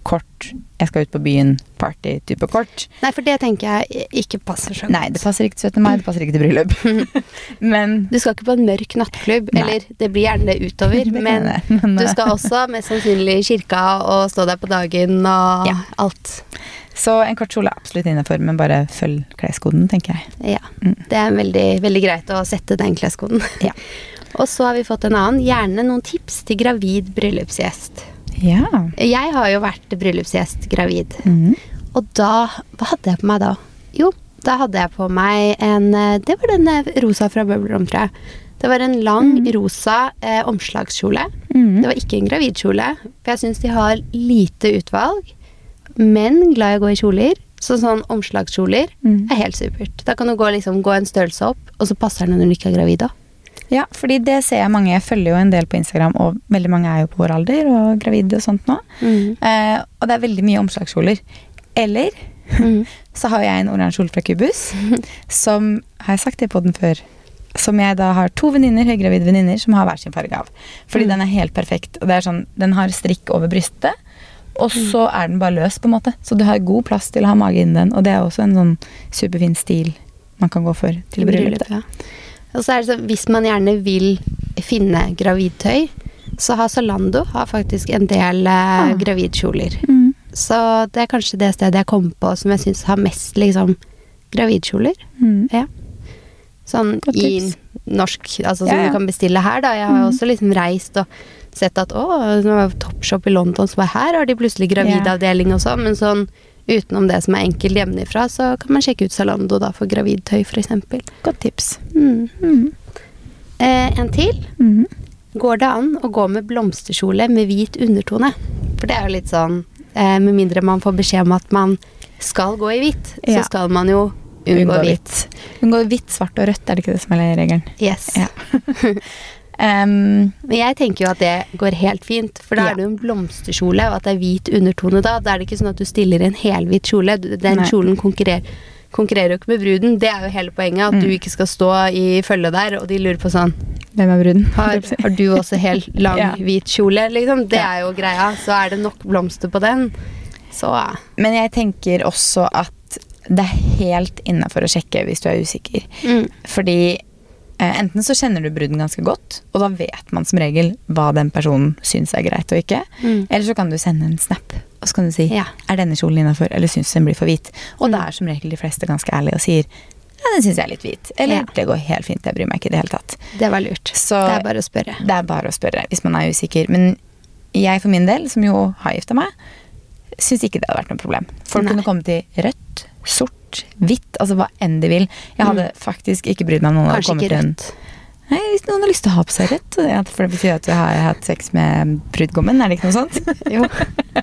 [SPEAKER 2] kort, jeg skal ut på byen, party-type kort.
[SPEAKER 1] Nei, for det tenker jeg ikke passer så godt.
[SPEAKER 2] Nei, det passer ikke til 17. mai, det passer ikke til bryllup. (laughs) Men
[SPEAKER 1] Du skal ikke på en mørk nattklubb,
[SPEAKER 2] Nei.
[SPEAKER 1] eller det blir gjerne det utover, (laughs)
[SPEAKER 2] Det
[SPEAKER 1] men
[SPEAKER 2] det, men,
[SPEAKER 1] du skal også mest sannsynlig i kirka og stå der på dagen og
[SPEAKER 2] Ja.
[SPEAKER 1] alt.
[SPEAKER 2] Så en kort kjole er absolutt innafor, men bare følg kleskoden, tenker jeg.
[SPEAKER 1] Ja.
[SPEAKER 2] Mm.
[SPEAKER 1] Det er veldig, veldig greit å sette den kleskoden.
[SPEAKER 2] Ja. (laughs)
[SPEAKER 1] Og så har vi fått en annen. Gjerne noen tips til gravid bryllupsgjest.
[SPEAKER 2] Ja.
[SPEAKER 1] Jeg har jo vært bryllupsgjest gravid.
[SPEAKER 2] Mm.
[SPEAKER 1] Og da Hva hadde jeg på meg da? Jo, da hadde jeg på meg en eh, Det var den eh, rosa fra Bøblerom, tror jeg. Det var en lang, rosa eh, omslagskjole.
[SPEAKER 2] Mm.
[SPEAKER 1] Det var ikke en gravidkjole, for jeg syns de har lite utvalg. Men glad i å gå i kjoler. Så sånn omslagskjoler
[SPEAKER 2] Mhm.
[SPEAKER 1] er helt supert. Da kan du gå, liksom, gå en størrelse opp, og så passer den når du ikke er gravid òg.
[SPEAKER 2] Ja, fordi det ser jeg mange. Jeg følger jo en del på Instagram, og veldig mange er jo på vår alder og gravide og sånt nå.
[SPEAKER 1] Mm.
[SPEAKER 2] Eh, og det er veldig mye omslagskjoler. Eller
[SPEAKER 1] Mm. (laughs)
[SPEAKER 2] så har jeg en oransje kjole fra Kubus, (laughs) som Har jeg sagt det på den før? Som jeg da har to venninner, høygravide venninner som har hver sin farge av. Fordi
[SPEAKER 1] Mm.
[SPEAKER 2] den er helt perfekt. Og det er sånn, Den har strikk over brystet, og så er den bare løs, på en måte. Så du har god plass til å ha mage inni den. Og det er også en sånn superfin stil man kan gå for til bryllup.
[SPEAKER 1] ja. Og så er det så, hvis man gjerne vil finne gravidtøy, så har Zalando har faktisk en del eh,
[SPEAKER 2] Ah.
[SPEAKER 1] gravidkjoler.
[SPEAKER 2] Mm.
[SPEAKER 1] Så det er kanskje det stedet jeg kom på som jeg syns har mest liksom gravidkjoler.
[SPEAKER 2] Mm.
[SPEAKER 1] Ja. Sånn i norsk, altså som
[SPEAKER 2] Ja, ja.
[SPEAKER 1] du kan bestille her, da. Jeg har
[SPEAKER 2] Mm.
[SPEAKER 1] også liksom reist og sett at å, nå var Topshop i London, så bare her har de plutselig gravidavdeling og sånn, men sånn utenom det som er enkelt hjemmefra, så kan man sjekke ut Zalando da for gravidtøy, eksempel.
[SPEAKER 2] Godt tips.
[SPEAKER 1] Mm.
[SPEAKER 2] Mm.
[SPEAKER 1] Eh, en til.
[SPEAKER 2] Mm.
[SPEAKER 1] Går det an å gå med blomsterkjole med hvit undertone? For det er jo litt sånn eh, Med mindre man får beskjed om at man skal gå i hvitt,
[SPEAKER 2] Ja.
[SPEAKER 1] så skal man jo unngå hvitt.
[SPEAKER 2] Unngå hvitt, svart og rødt, er det ikke det som er regelen?
[SPEAKER 1] Yes.
[SPEAKER 2] Ja. (laughs)
[SPEAKER 1] Men jeg tenker jo at det går helt fint, for da
[SPEAKER 2] Ja.
[SPEAKER 1] er det jo en blomsterkjole, og at det er hvit undertone da. Da er det ikke sånn at du stiller en helhvit kjole. Den
[SPEAKER 2] Nei.
[SPEAKER 1] kjolen konkurrerer, konkurrerer jo ikke med bruden. Det er jo hele poenget, at
[SPEAKER 2] Mm.
[SPEAKER 1] du ikke skal stå i følge der, og de lurer på sånn
[SPEAKER 2] hvem er bruden?
[SPEAKER 1] Har, har du også helt (laughs) lang,
[SPEAKER 2] Ja.
[SPEAKER 1] hvit kjole, liksom? Det
[SPEAKER 2] Ja.
[SPEAKER 1] er jo greia. Så er det nok blomster på den, så
[SPEAKER 2] Men jeg tenker også at det er helt innafor å sjekke hvis du er usikker.
[SPEAKER 1] mm.
[SPEAKER 2] Fordi enten så kjenner du bruden ganske godt, og da vet man som regel hva den personen syns er greit og ikke.
[SPEAKER 1] Mm.
[SPEAKER 2] Eller så kan du sende en snap, og så kan du si
[SPEAKER 1] Ja.
[SPEAKER 2] er denne kjolen innafor, eller syns den blir for hvit. Og
[SPEAKER 1] Mm.
[SPEAKER 2] da er som regel de fleste ganske ærlige og sier ja, den syns jeg er litt hvit. Eller
[SPEAKER 1] Ja.
[SPEAKER 2] det går helt fint, jeg bryr meg ikke i det hele tatt.
[SPEAKER 1] Det var lurt.
[SPEAKER 2] Så
[SPEAKER 1] det er bare å spørre.
[SPEAKER 2] det er bare å spørre hvis man er usikker. Men jeg for min del, som jo har gifta meg, syns ikke det hadde vært noe problem. Folk
[SPEAKER 1] Nei.
[SPEAKER 2] kunne komme til rødt, sort, hvitt, altså hva enn de vil. Jeg hadde faktisk ikke brydd meg om noen hadde
[SPEAKER 1] Mm.
[SPEAKER 2] Kommet
[SPEAKER 1] ikke
[SPEAKER 2] en. Nei, Hvis noen har lyst til å ha på seg rødt, for det betyr at du har hatt sex med brudgommen, er det ikke noe sånt? (laughs)
[SPEAKER 1] Jo.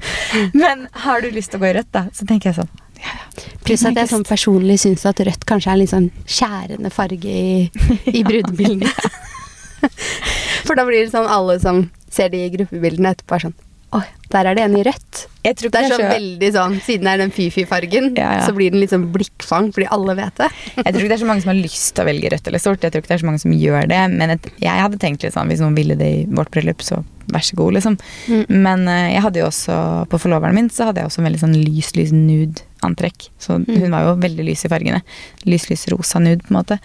[SPEAKER 1] (laughs)
[SPEAKER 2] Men har du lyst til å gå i rødt, da, så tenker jeg sånn ja, ja.
[SPEAKER 1] Pluss at jeg sånn personlig syns at rødt kanskje er en litt sånn skjærende farge i, i (laughs) brudebildene. For da blir det sånn alle som ser de gruppebildene etterpå, er sånn Oi, der er det en i rødt.
[SPEAKER 2] Jeg tror
[SPEAKER 1] Det er
[SPEAKER 2] kanskje-
[SPEAKER 1] veldig sånn, Siden det er den fy-fy-fargen,
[SPEAKER 2] Ja, ja.
[SPEAKER 1] så blir den litt sånn blikkfang fordi alle vet det.
[SPEAKER 2] Jeg tror ikke det er så mange som har lyst til å velge rødt eller sort. Jeg tror ikke det er så mange som gjør det Men et, jeg hadde tenkt litt sånn hvis noen ville det i vårt bryllup, så vær så god, liksom.
[SPEAKER 1] Mm.
[SPEAKER 2] Men uh, jeg hadde jo også på forloveren min så hadde jeg også en veldig sånn lys, lys nude antrekk. Så
[SPEAKER 1] Mm.
[SPEAKER 2] hun var jo veldig lys i fargene. Lys, lys rosa nude, på en måte.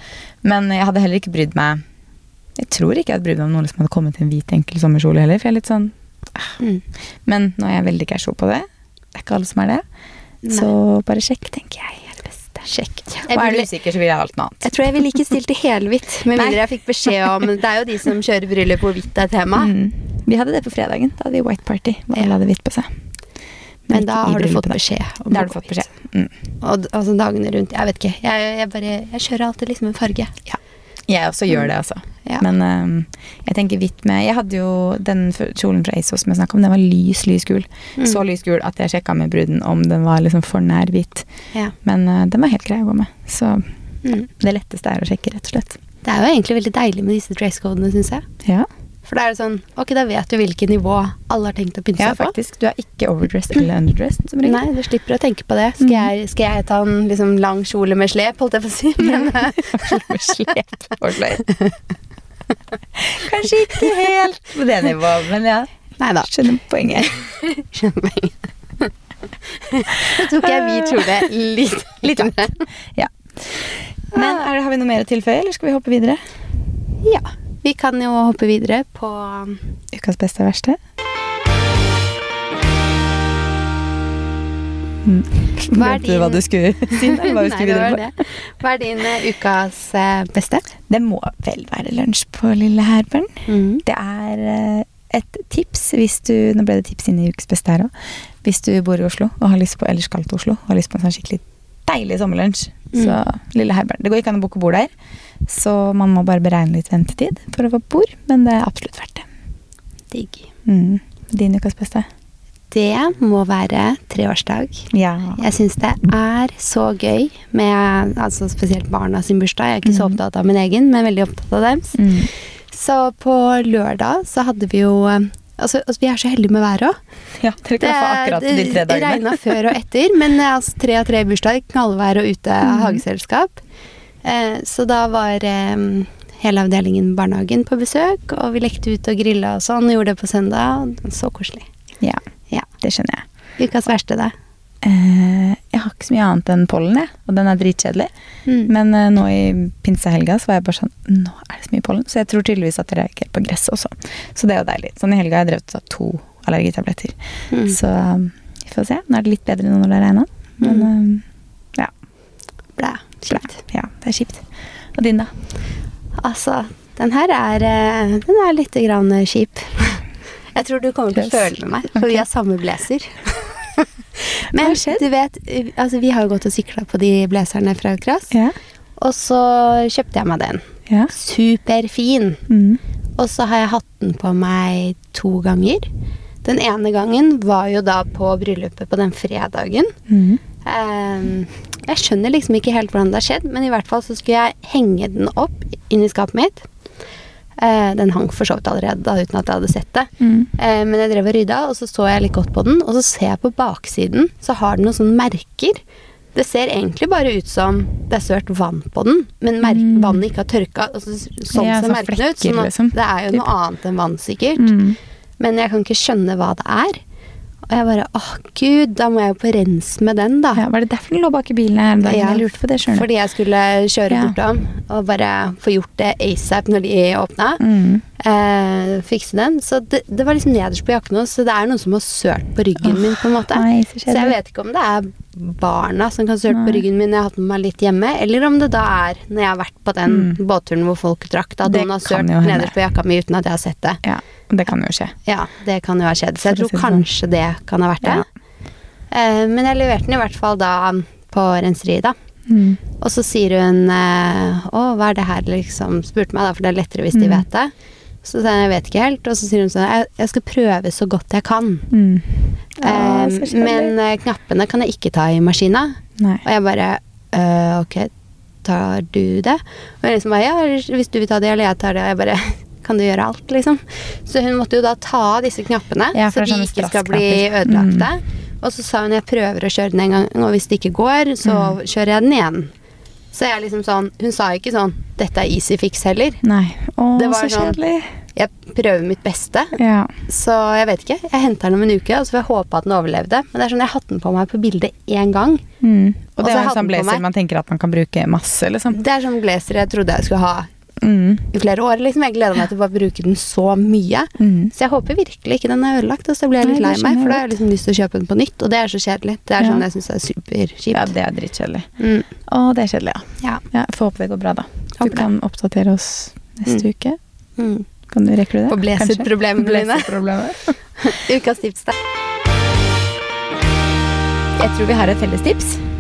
[SPEAKER 2] Men jeg hadde heller ikke brydd meg Jeg tror ikke jeg hadde brydd meg om noen som hadde kommet i en hvit, enkel sommerkjole heller. For jeg er litt sånn
[SPEAKER 1] Mm.
[SPEAKER 2] Men nå er jeg veldig casual på det. Det er ikke alle som er det. Så bare sjekk, tenker jeg. Er det beste.
[SPEAKER 1] Sjekk.
[SPEAKER 2] Er du usikker, så vil jeg ha alt noe annet.
[SPEAKER 1] Jeg tror jeg ville ikke stilt i helhvitt, med
[SPEAKER 2] Nei.
[SPEAKER 1] mindre jeg fikk beskjed om Det er jo de som kjører bryllup hvor hvitt er tema.
[SPEAKER 2] Mm. Vi hadde det på fredagen. Da hadde vi white party. Hvor alle
[SPEAKER 1] Ja.
[SPEAKER 2] hadde hvitt på seg.
[SPEAKER 1] Men
[SPEAKER 2] Men
[SPEAKER 1] da har du fått beskjed. om
[SPEAKER 2] Da har du fått beskjed. Mm.
[SPEAKER 1] Og altså dagene rundt Jeg vet ikke. Jeg, jeg bare Jeg kjører alltid liksom en farge.
[SPEAKER 2] Jeg også gjør det, altså.
[SPEAKER 1] Ja.
[SPEAKER 2] Men um, jeg tenker hvitt med Jeg hadde jo den kjolen fra ASOS som jeg snakket om, den var lys, lys gul.
[SPEAKER 1] Mm.
[SPEAKER 2] Så lys gul at jeg sjekka med bruden om den var liksom for nær hvit.
[SPEAKER 1] Ja.
[SPEAKER 2] Men uh, den var helt grei å gå med. Så
[SPEAKER 1] Mm.
[SPEAKER 2] det letteste er å sjekke, rett og slett.
[SPEAKER 1] Det er jo egentlig veldig deilig med disse dresscodene, syns jeg.
[SPEAKER 2] Ja,
[SPEAKER 1] For da er det sånn Ok, da vet du hvilket nivå alle har tenkt å pynte seg på.
[SPEAKER 2] faktisk. Du er ikke overdressed eller underdressed, som regel.
[SPEAKER 1] Nei, du slipper å tenke på det. Skal,
[SPEAKER 2] Mhm.
[SPEAKER 1] jeg, skal jeg ta en liksom, lang kjole med slep, holdt jeg på å si? Men, eh, (laughs)
[SPEAKER 2] Med slep og sløyd. (laughs) Kanskje ikke helt på det nivået, men ja.
[SPEAKER 1] nei da.
[SPEAKER 2] Skjønner poenget. (laughs)
[SPEAKER 1] Skjønner. Så tok jeg hvit kjole litt,
[SPEAKER 2] Litt hardt. Ja. Men det, har vi noe mer å tilføye, eller skal vi hoppe videre?
[SPEAKER 1] Ja. Vi kan jo hoppe videre på
[SPEAKER 2] Ukas beste og verste.
[SPEAKER 1] Hva er
[SPEAKER 2] din... hva du skulle si? Hva.
[SPEAKER 1] Hva er din ukas eh, beste?
[SPEAKER 2] Det må vel være lunsj på Lille Herbern.
[SPEAKER 1] Mm.
[SPEAKER 2] Det er eh, et tips hvis du Nå ble det tips inn i ukas beste her òg. Hvis du bor i Oslo og har lyst på, eller skal til Oslo og har lyst på en sånn skikkelig deilig sommerlunsj,
[SPEAKER 1] Mm.
[SPEAKER 2] så Lille Herbern. Det går ikke an å booke bord der, så man må bare beregne litt ventetid for å få bord, men det er absolutt verdt det.
[SPEAKER 1] Digg.
[SPEAKER 2] Mm. Din ukas beste?
[SPEAKER 1] Det må være treårsdag.
[SPEAKER 2] Ja.
[SPEAKER 1] Jeg syns det er så gøy med altså spesielt barna sin bursdag. Jeg er ikke så
[SPEAKER 2] Mhm.
[SPEAKER 1] opptatt av min egen, men veldig opptatt av deres.
[SPEAKER 2] Mm.
[SPEAKER 1] Så på lørdag så hadde vi jo Altså, altså vi er så heldige med været òg.
[SPEAKER 2] ja dere kan akkurat de tre dagene.
[SPEAKER 1] regna før og etter, men altså, tre av tre bursdag, knallvær og ute
[SPEAKER 2] mm.
[SPEAKER 1] hageselskap. Eh, så da var eh, hele avdelingen barnehagen på besøk, og vi lekte ut og grilla og sånn. Gjorde det på søndag. Så koselig.
[SPEAKER 2] Ja,
[SPEAKER 1] Ja.
[SPEAKER 2] det skjønner jeg.
[SPEAKER 1] Ukas verste, da?
[SPEAKER 2] Eh, jeg har ikke så mye annet enn pollen, jeg. Og den er dritkjedelig.
[SPEAKER 1] Mm.
[SPEAKER 2] Men eh, nå i pinsehelga så var jeg bare sånn Nå er det så mye pollen. Så jeg tror tydeligvis at jeg reagerer på gresset også. Så det er jo deilig. Sånn i helga har jeg drevet og to allergitabletter.
[SPEAKER 1] Mm.
[SPEAKER 2] Så um, vi får se. Nå er det litt bedre nå når det er regna. Men
[SPEAKER 1] Mm.
[SPEAKER 2] um, ja.
[SPEAKER 1] Blæ.
[SPEAKER 2] Blæ. Ja, det er kjipt. Og din, da?
[SPEAKER 1] Altså, den her er, eh, den er litt grann eh, kjip. (laughs) Jeg tror du kommer til å føle med meg, for vi har samme blazer. (laughs) Men du vet, altså vi har jo gått og sykla på de blazerne fra Kras.
[SPEAKER 2] Ja.
[SPEAKER 1] og så kjøpte jeg meg den.
[SPEAKER 2] ja.
[SPEAKER 1] Superfin.
[SPEAKER 2] Mm.
[SPEAKER 1] Og så har jeg hatt den på meg to ganger. Den ene gangen var jo da på bryllupet på den fredagen.
[SPEAKER 2] Mm.
[SPEAKER 1] Ehm, jeg skjønner liksom ikke helt hvordan det har skjedd, men i hvert fall så skulle jeg henge den opp inn i skapet mitt. Eh, den hang for så vidt allerede da, uten at jeg hadde sett det.
[SPEAKER 2] Mm.
[SPEAKER 1] Eh, men jeg drev og rydda, og så så jeg litt godt på den, og så ser jeg på baksiden, så har den noen sånne merker. Det ser egentlig bare ut som det er sølt vann på den, men
[SPEAKER 2] Mm.
[SPEAKER 1] vannet ikke har tørka. Altså, sånn
[SPEAKER 2] Ja,
[SPEAKER 1] ser
[SPEAKER 2] sånn
[SPEAKER 1] merkene ut. Sånn
[SPEAKER 2] liksom.
[SPEAKER 1] det er jo noe annet enn vann, sikkert.
[SPEAKER 2] Mm.
[SPEAKER 1] Men jeg kan ikke skjønne hva det er. Og jeg bare åh gud, da må jeg jo på rens med den, da.
[SPEAKER 2] Ja, var det derfor den lå bak i bilen her om dagen?
[SPEAKER 1] Ja,
[SPEAKER 2] Jeg lurte på det sjøl.
[SPEAKER 1] Fordi jeg skulle kjøre
[SPEAKER 2] Ja.
[SPEAKER 1] bortom og bare få gjort det asap når de åpna.
[SPEAKER 2] Mm.
[SPEAKER 1] Eh, fikse den. Så det, det var liksom nederst på jakken også, så det er noen som har sølt på ryggen min, på en måte.
[SPEAKER 2] Nei, så
[SPEAKER 1] Så jeg vet ikke om det er barna som kan søle på ryggen min når jeg har hatt med meg litt hjemme, eller om det da er når jeg har vært på den
[SPEAKER 2] Mm.
[SPEAKER 1] båtturen hvor folk drakk, da noen har sølt nederst på jakka mi uten at jeg har sett det.
[SPEAKER 2] Ja, det kan jo skje.
[SPEAKER 1] Ja, det kan jo ha skjedd. Så jeg tror
[SPEAKER 2] sånn.
[SPEAKER 1] kanskje det kan ha vært det.
[SPEAKER 2] Ja.
[SPEAKER 1] Eh, men jeg leverte den i hvert fall da på renseriet, da.
[SPEAKER 2] Mm.
[SPEAKER 1] Og så sier hun eh, Å, hva er det her, liksom? Spurte meg, da, for det er lettere hvis de
[SPEAKER 2] Mm.
[SPEAKER 1] vet det. Så sa jeg jeg vet ikke helt. Og så sier hun sånn Jeg, jeg skal prøve så godt jeg kan.
[SPEAKER 2] Mm. Ja, um,
[SPEAKER 1] men uh, knappene kan jeg ikke ta i maskina.
[SPEAKER 2] Nei.
[SPEAKER 1] Og jeg bare uh, Ok, tar du det? Og jeg liksom bare Ja, hvis du vil ta det, eller jeg tar det. Og jeg bare (laughs) Kan du gjøre alt, liksom? Så hun måtte jo da ta av disse knappene,
[SPEAKER 2] Ja,
[SPEAKER 1] så de ikke skal bli
[SPEAKER 2] ødelagte.
[SPEAKER 1] ødelagte. Og så sa hun jeg prøver å kjøre den en gang, og hvis det ikke går, så
[SPEAKER 2] Mm.
[SPEAKER 1] kjører jeg den igjen. Så jeg liksom sånn Hun sa ikke sånn 'Dette er easy fix' heller.
[SPEAKER 2] Nei. Å,
[SPEAKER 1] Det var
[SPEAKER 2] så
[SPEAKER 1] sånn-
[SPEAKER 2] kjedelig.
[SPEAKER 1] Jeg prøver mitt beste.
[SPEAKER 2] Ja.
[SPEAKER 1] Så jeg vet ikke. Jeg henter den om en uke, og så får jeg håpe at den overlevde. Men det er sånn, jeg hatt den på meg på bildet én gang.
[SPEAKER 2] Mm. Og
[SPEAKER 1] Og
[SPEAKER 2] det er jo en sånn blazer man tenker at man kan bruke masse, liksom.
[SPEAKER 1] Det er sånn blazer jeg trodde jeg skulle ha
[SPEAKER 2] Mm.
[SPEAKER 1] i flere år. liksom. Jeg gleder meg til å bare bruke den så mye.
[SPEAKER 2] Mm.
[SPEAKER 1] Så jeg håper virkelig ikke den er ødelagt, og så blir jeg litt
[SPEAKER 2] Nei,
[SPEAKER 1] lei meg. For da har jeg liksom lyst til å kjøpe den på nytt, og det er så kjedelig. Det er
[SPEAKER 2] Ja.
[SPEAKER 1] sånn jeg syns er superkjipt.
[SPEAKER 2] Ja, det er drittkjedelig.
[SPEAKER 1] Mm.
[SPEAKER 2] Å, det er kjedelig, ja.
[SPEAKER 1] Ja.
[SPEAKER 2] ja. Får håpe det går bra, da. Du
[SPEAKER 1] Håper det.
[SPEAKER 2] kan oppdatere oss neste uke.
[SPEAKER 1] Mm.
[SPEAKER 2] Kan du, rekke det?
[SPEAKER 1] På blazer-problemene
[SPEAKER 2] Kanskje? (laughs) (laughs)
[SPEAKER 1] Ukas tips, da.
[SPEAKER 2] Jeg tror vi har et felles tips.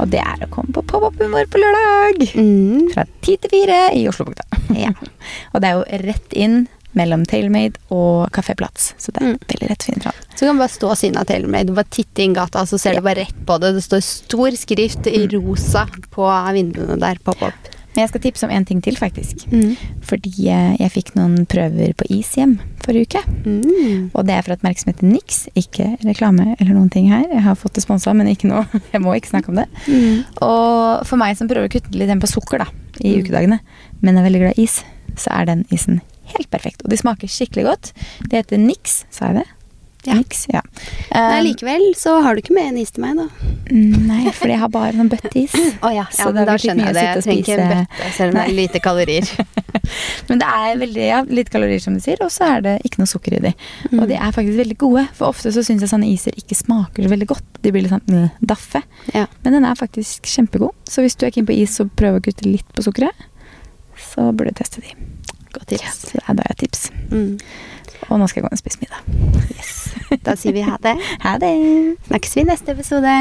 [SPEAKER 2] Og det er å komme på Pop-up humor på lørdag.
[SPEAKER 1] Mm.
[SPEAKER 2] Fra ti til fire i Oslobukta. (laughs)
[SPEAKER 1] Ja.
[SPEAKER 2] og det er jo rett inn mellom Tailmade og Kafé Platz, så det er
[SPEAKER 1] Mm.
[SPEAKER 2] veldig rett å finne fram.
[SPEAKER 1] Så du kan bare stå siden av Tailmade, du bare titte inn gata, så ser
[SPEAKER 2] Ja.
[SPEAKER 1] du bare rett på det. Det står stor skrift i rosa på vinduene der. Pop opp.
[SPEAKER 2] Men jeg skal tipse om en ting til, faktisk.
[SPEAKER 1] Mm.
[SPEAKER 2] Fordi eh, jeg fikk noen prøver på is hjem forrige uke.
[SPEAKER 1] Mm.
[SPEAKER 2] Og det er som heter Nix. Ikke reklame eller noen ting her. Jeg har fått det sponsa, men ikke noe. (laughs) Jeg må ikke snakke om det.
[SPEAKER 1] Mm.
[SPEAKER 2] Og for meg som prøver å kutte litt igjen på sukker da, i
[SPEAKER 1] Mm.
[SPEAKER 2] ukedagene, men er veldig glad i is, så er den isen helt perfekt. Og de smaker skikkelig godt. Det heter Nix, sa jeg det?
[SPEAKER 1] Ja.
[SPEAKER 2] Niks, ja.
[SPEAKER 1] Nei,
[SPEAKER 2] Um,
[SPEAKER 1] likevel så har du ikke med en is til meg, da.
[SPEAKER 2] mm, nei, for jeg har bare noen bøtteis.
[SPEAKER 1] oh, ja,
[SPEAKER 2] Så
[SPEAKER 1] ja
[SPEAKER 2] det
[SPEAKER 1] men
[SPEAKER 2] har
[SPEAKER 1] da skjønner jeg det. Jeg trenger ikke en bøtte, selv om det er lite kalorier. (laughs)
[SPEAKER 2] Men det er veldig, ja, litt kalorier, som du sier, og så er det ikke noe sukker i de.
[SPEAKER 1] Mm.
[SPEAKER 2] Og de er faktisk veldig gode, for ofte så syns jeg sånne iser ikke smaker så veldig godt. De blir litt sånn mm, daffe.
[SPEAKER 1] Ja.
[SPEAKER 2] Men den er faktisk kjempegod. Så hvis du er keen på is og prøver å kutte litt på sukkeret, så burde du teste de.
[SPEAKER 1] Godt tips.
[SPEAKER 2] Så det er da jeg tips.
[SPEAKER 1] Mm.
[SPEAKER 2] Og nå skal jeg gå og spise middag.
[SPEAKER 1] Da sier vi ha det.
[SPEAKER 2] Ha det!
[SPEAKER 1] Snakkes vi i neste episode.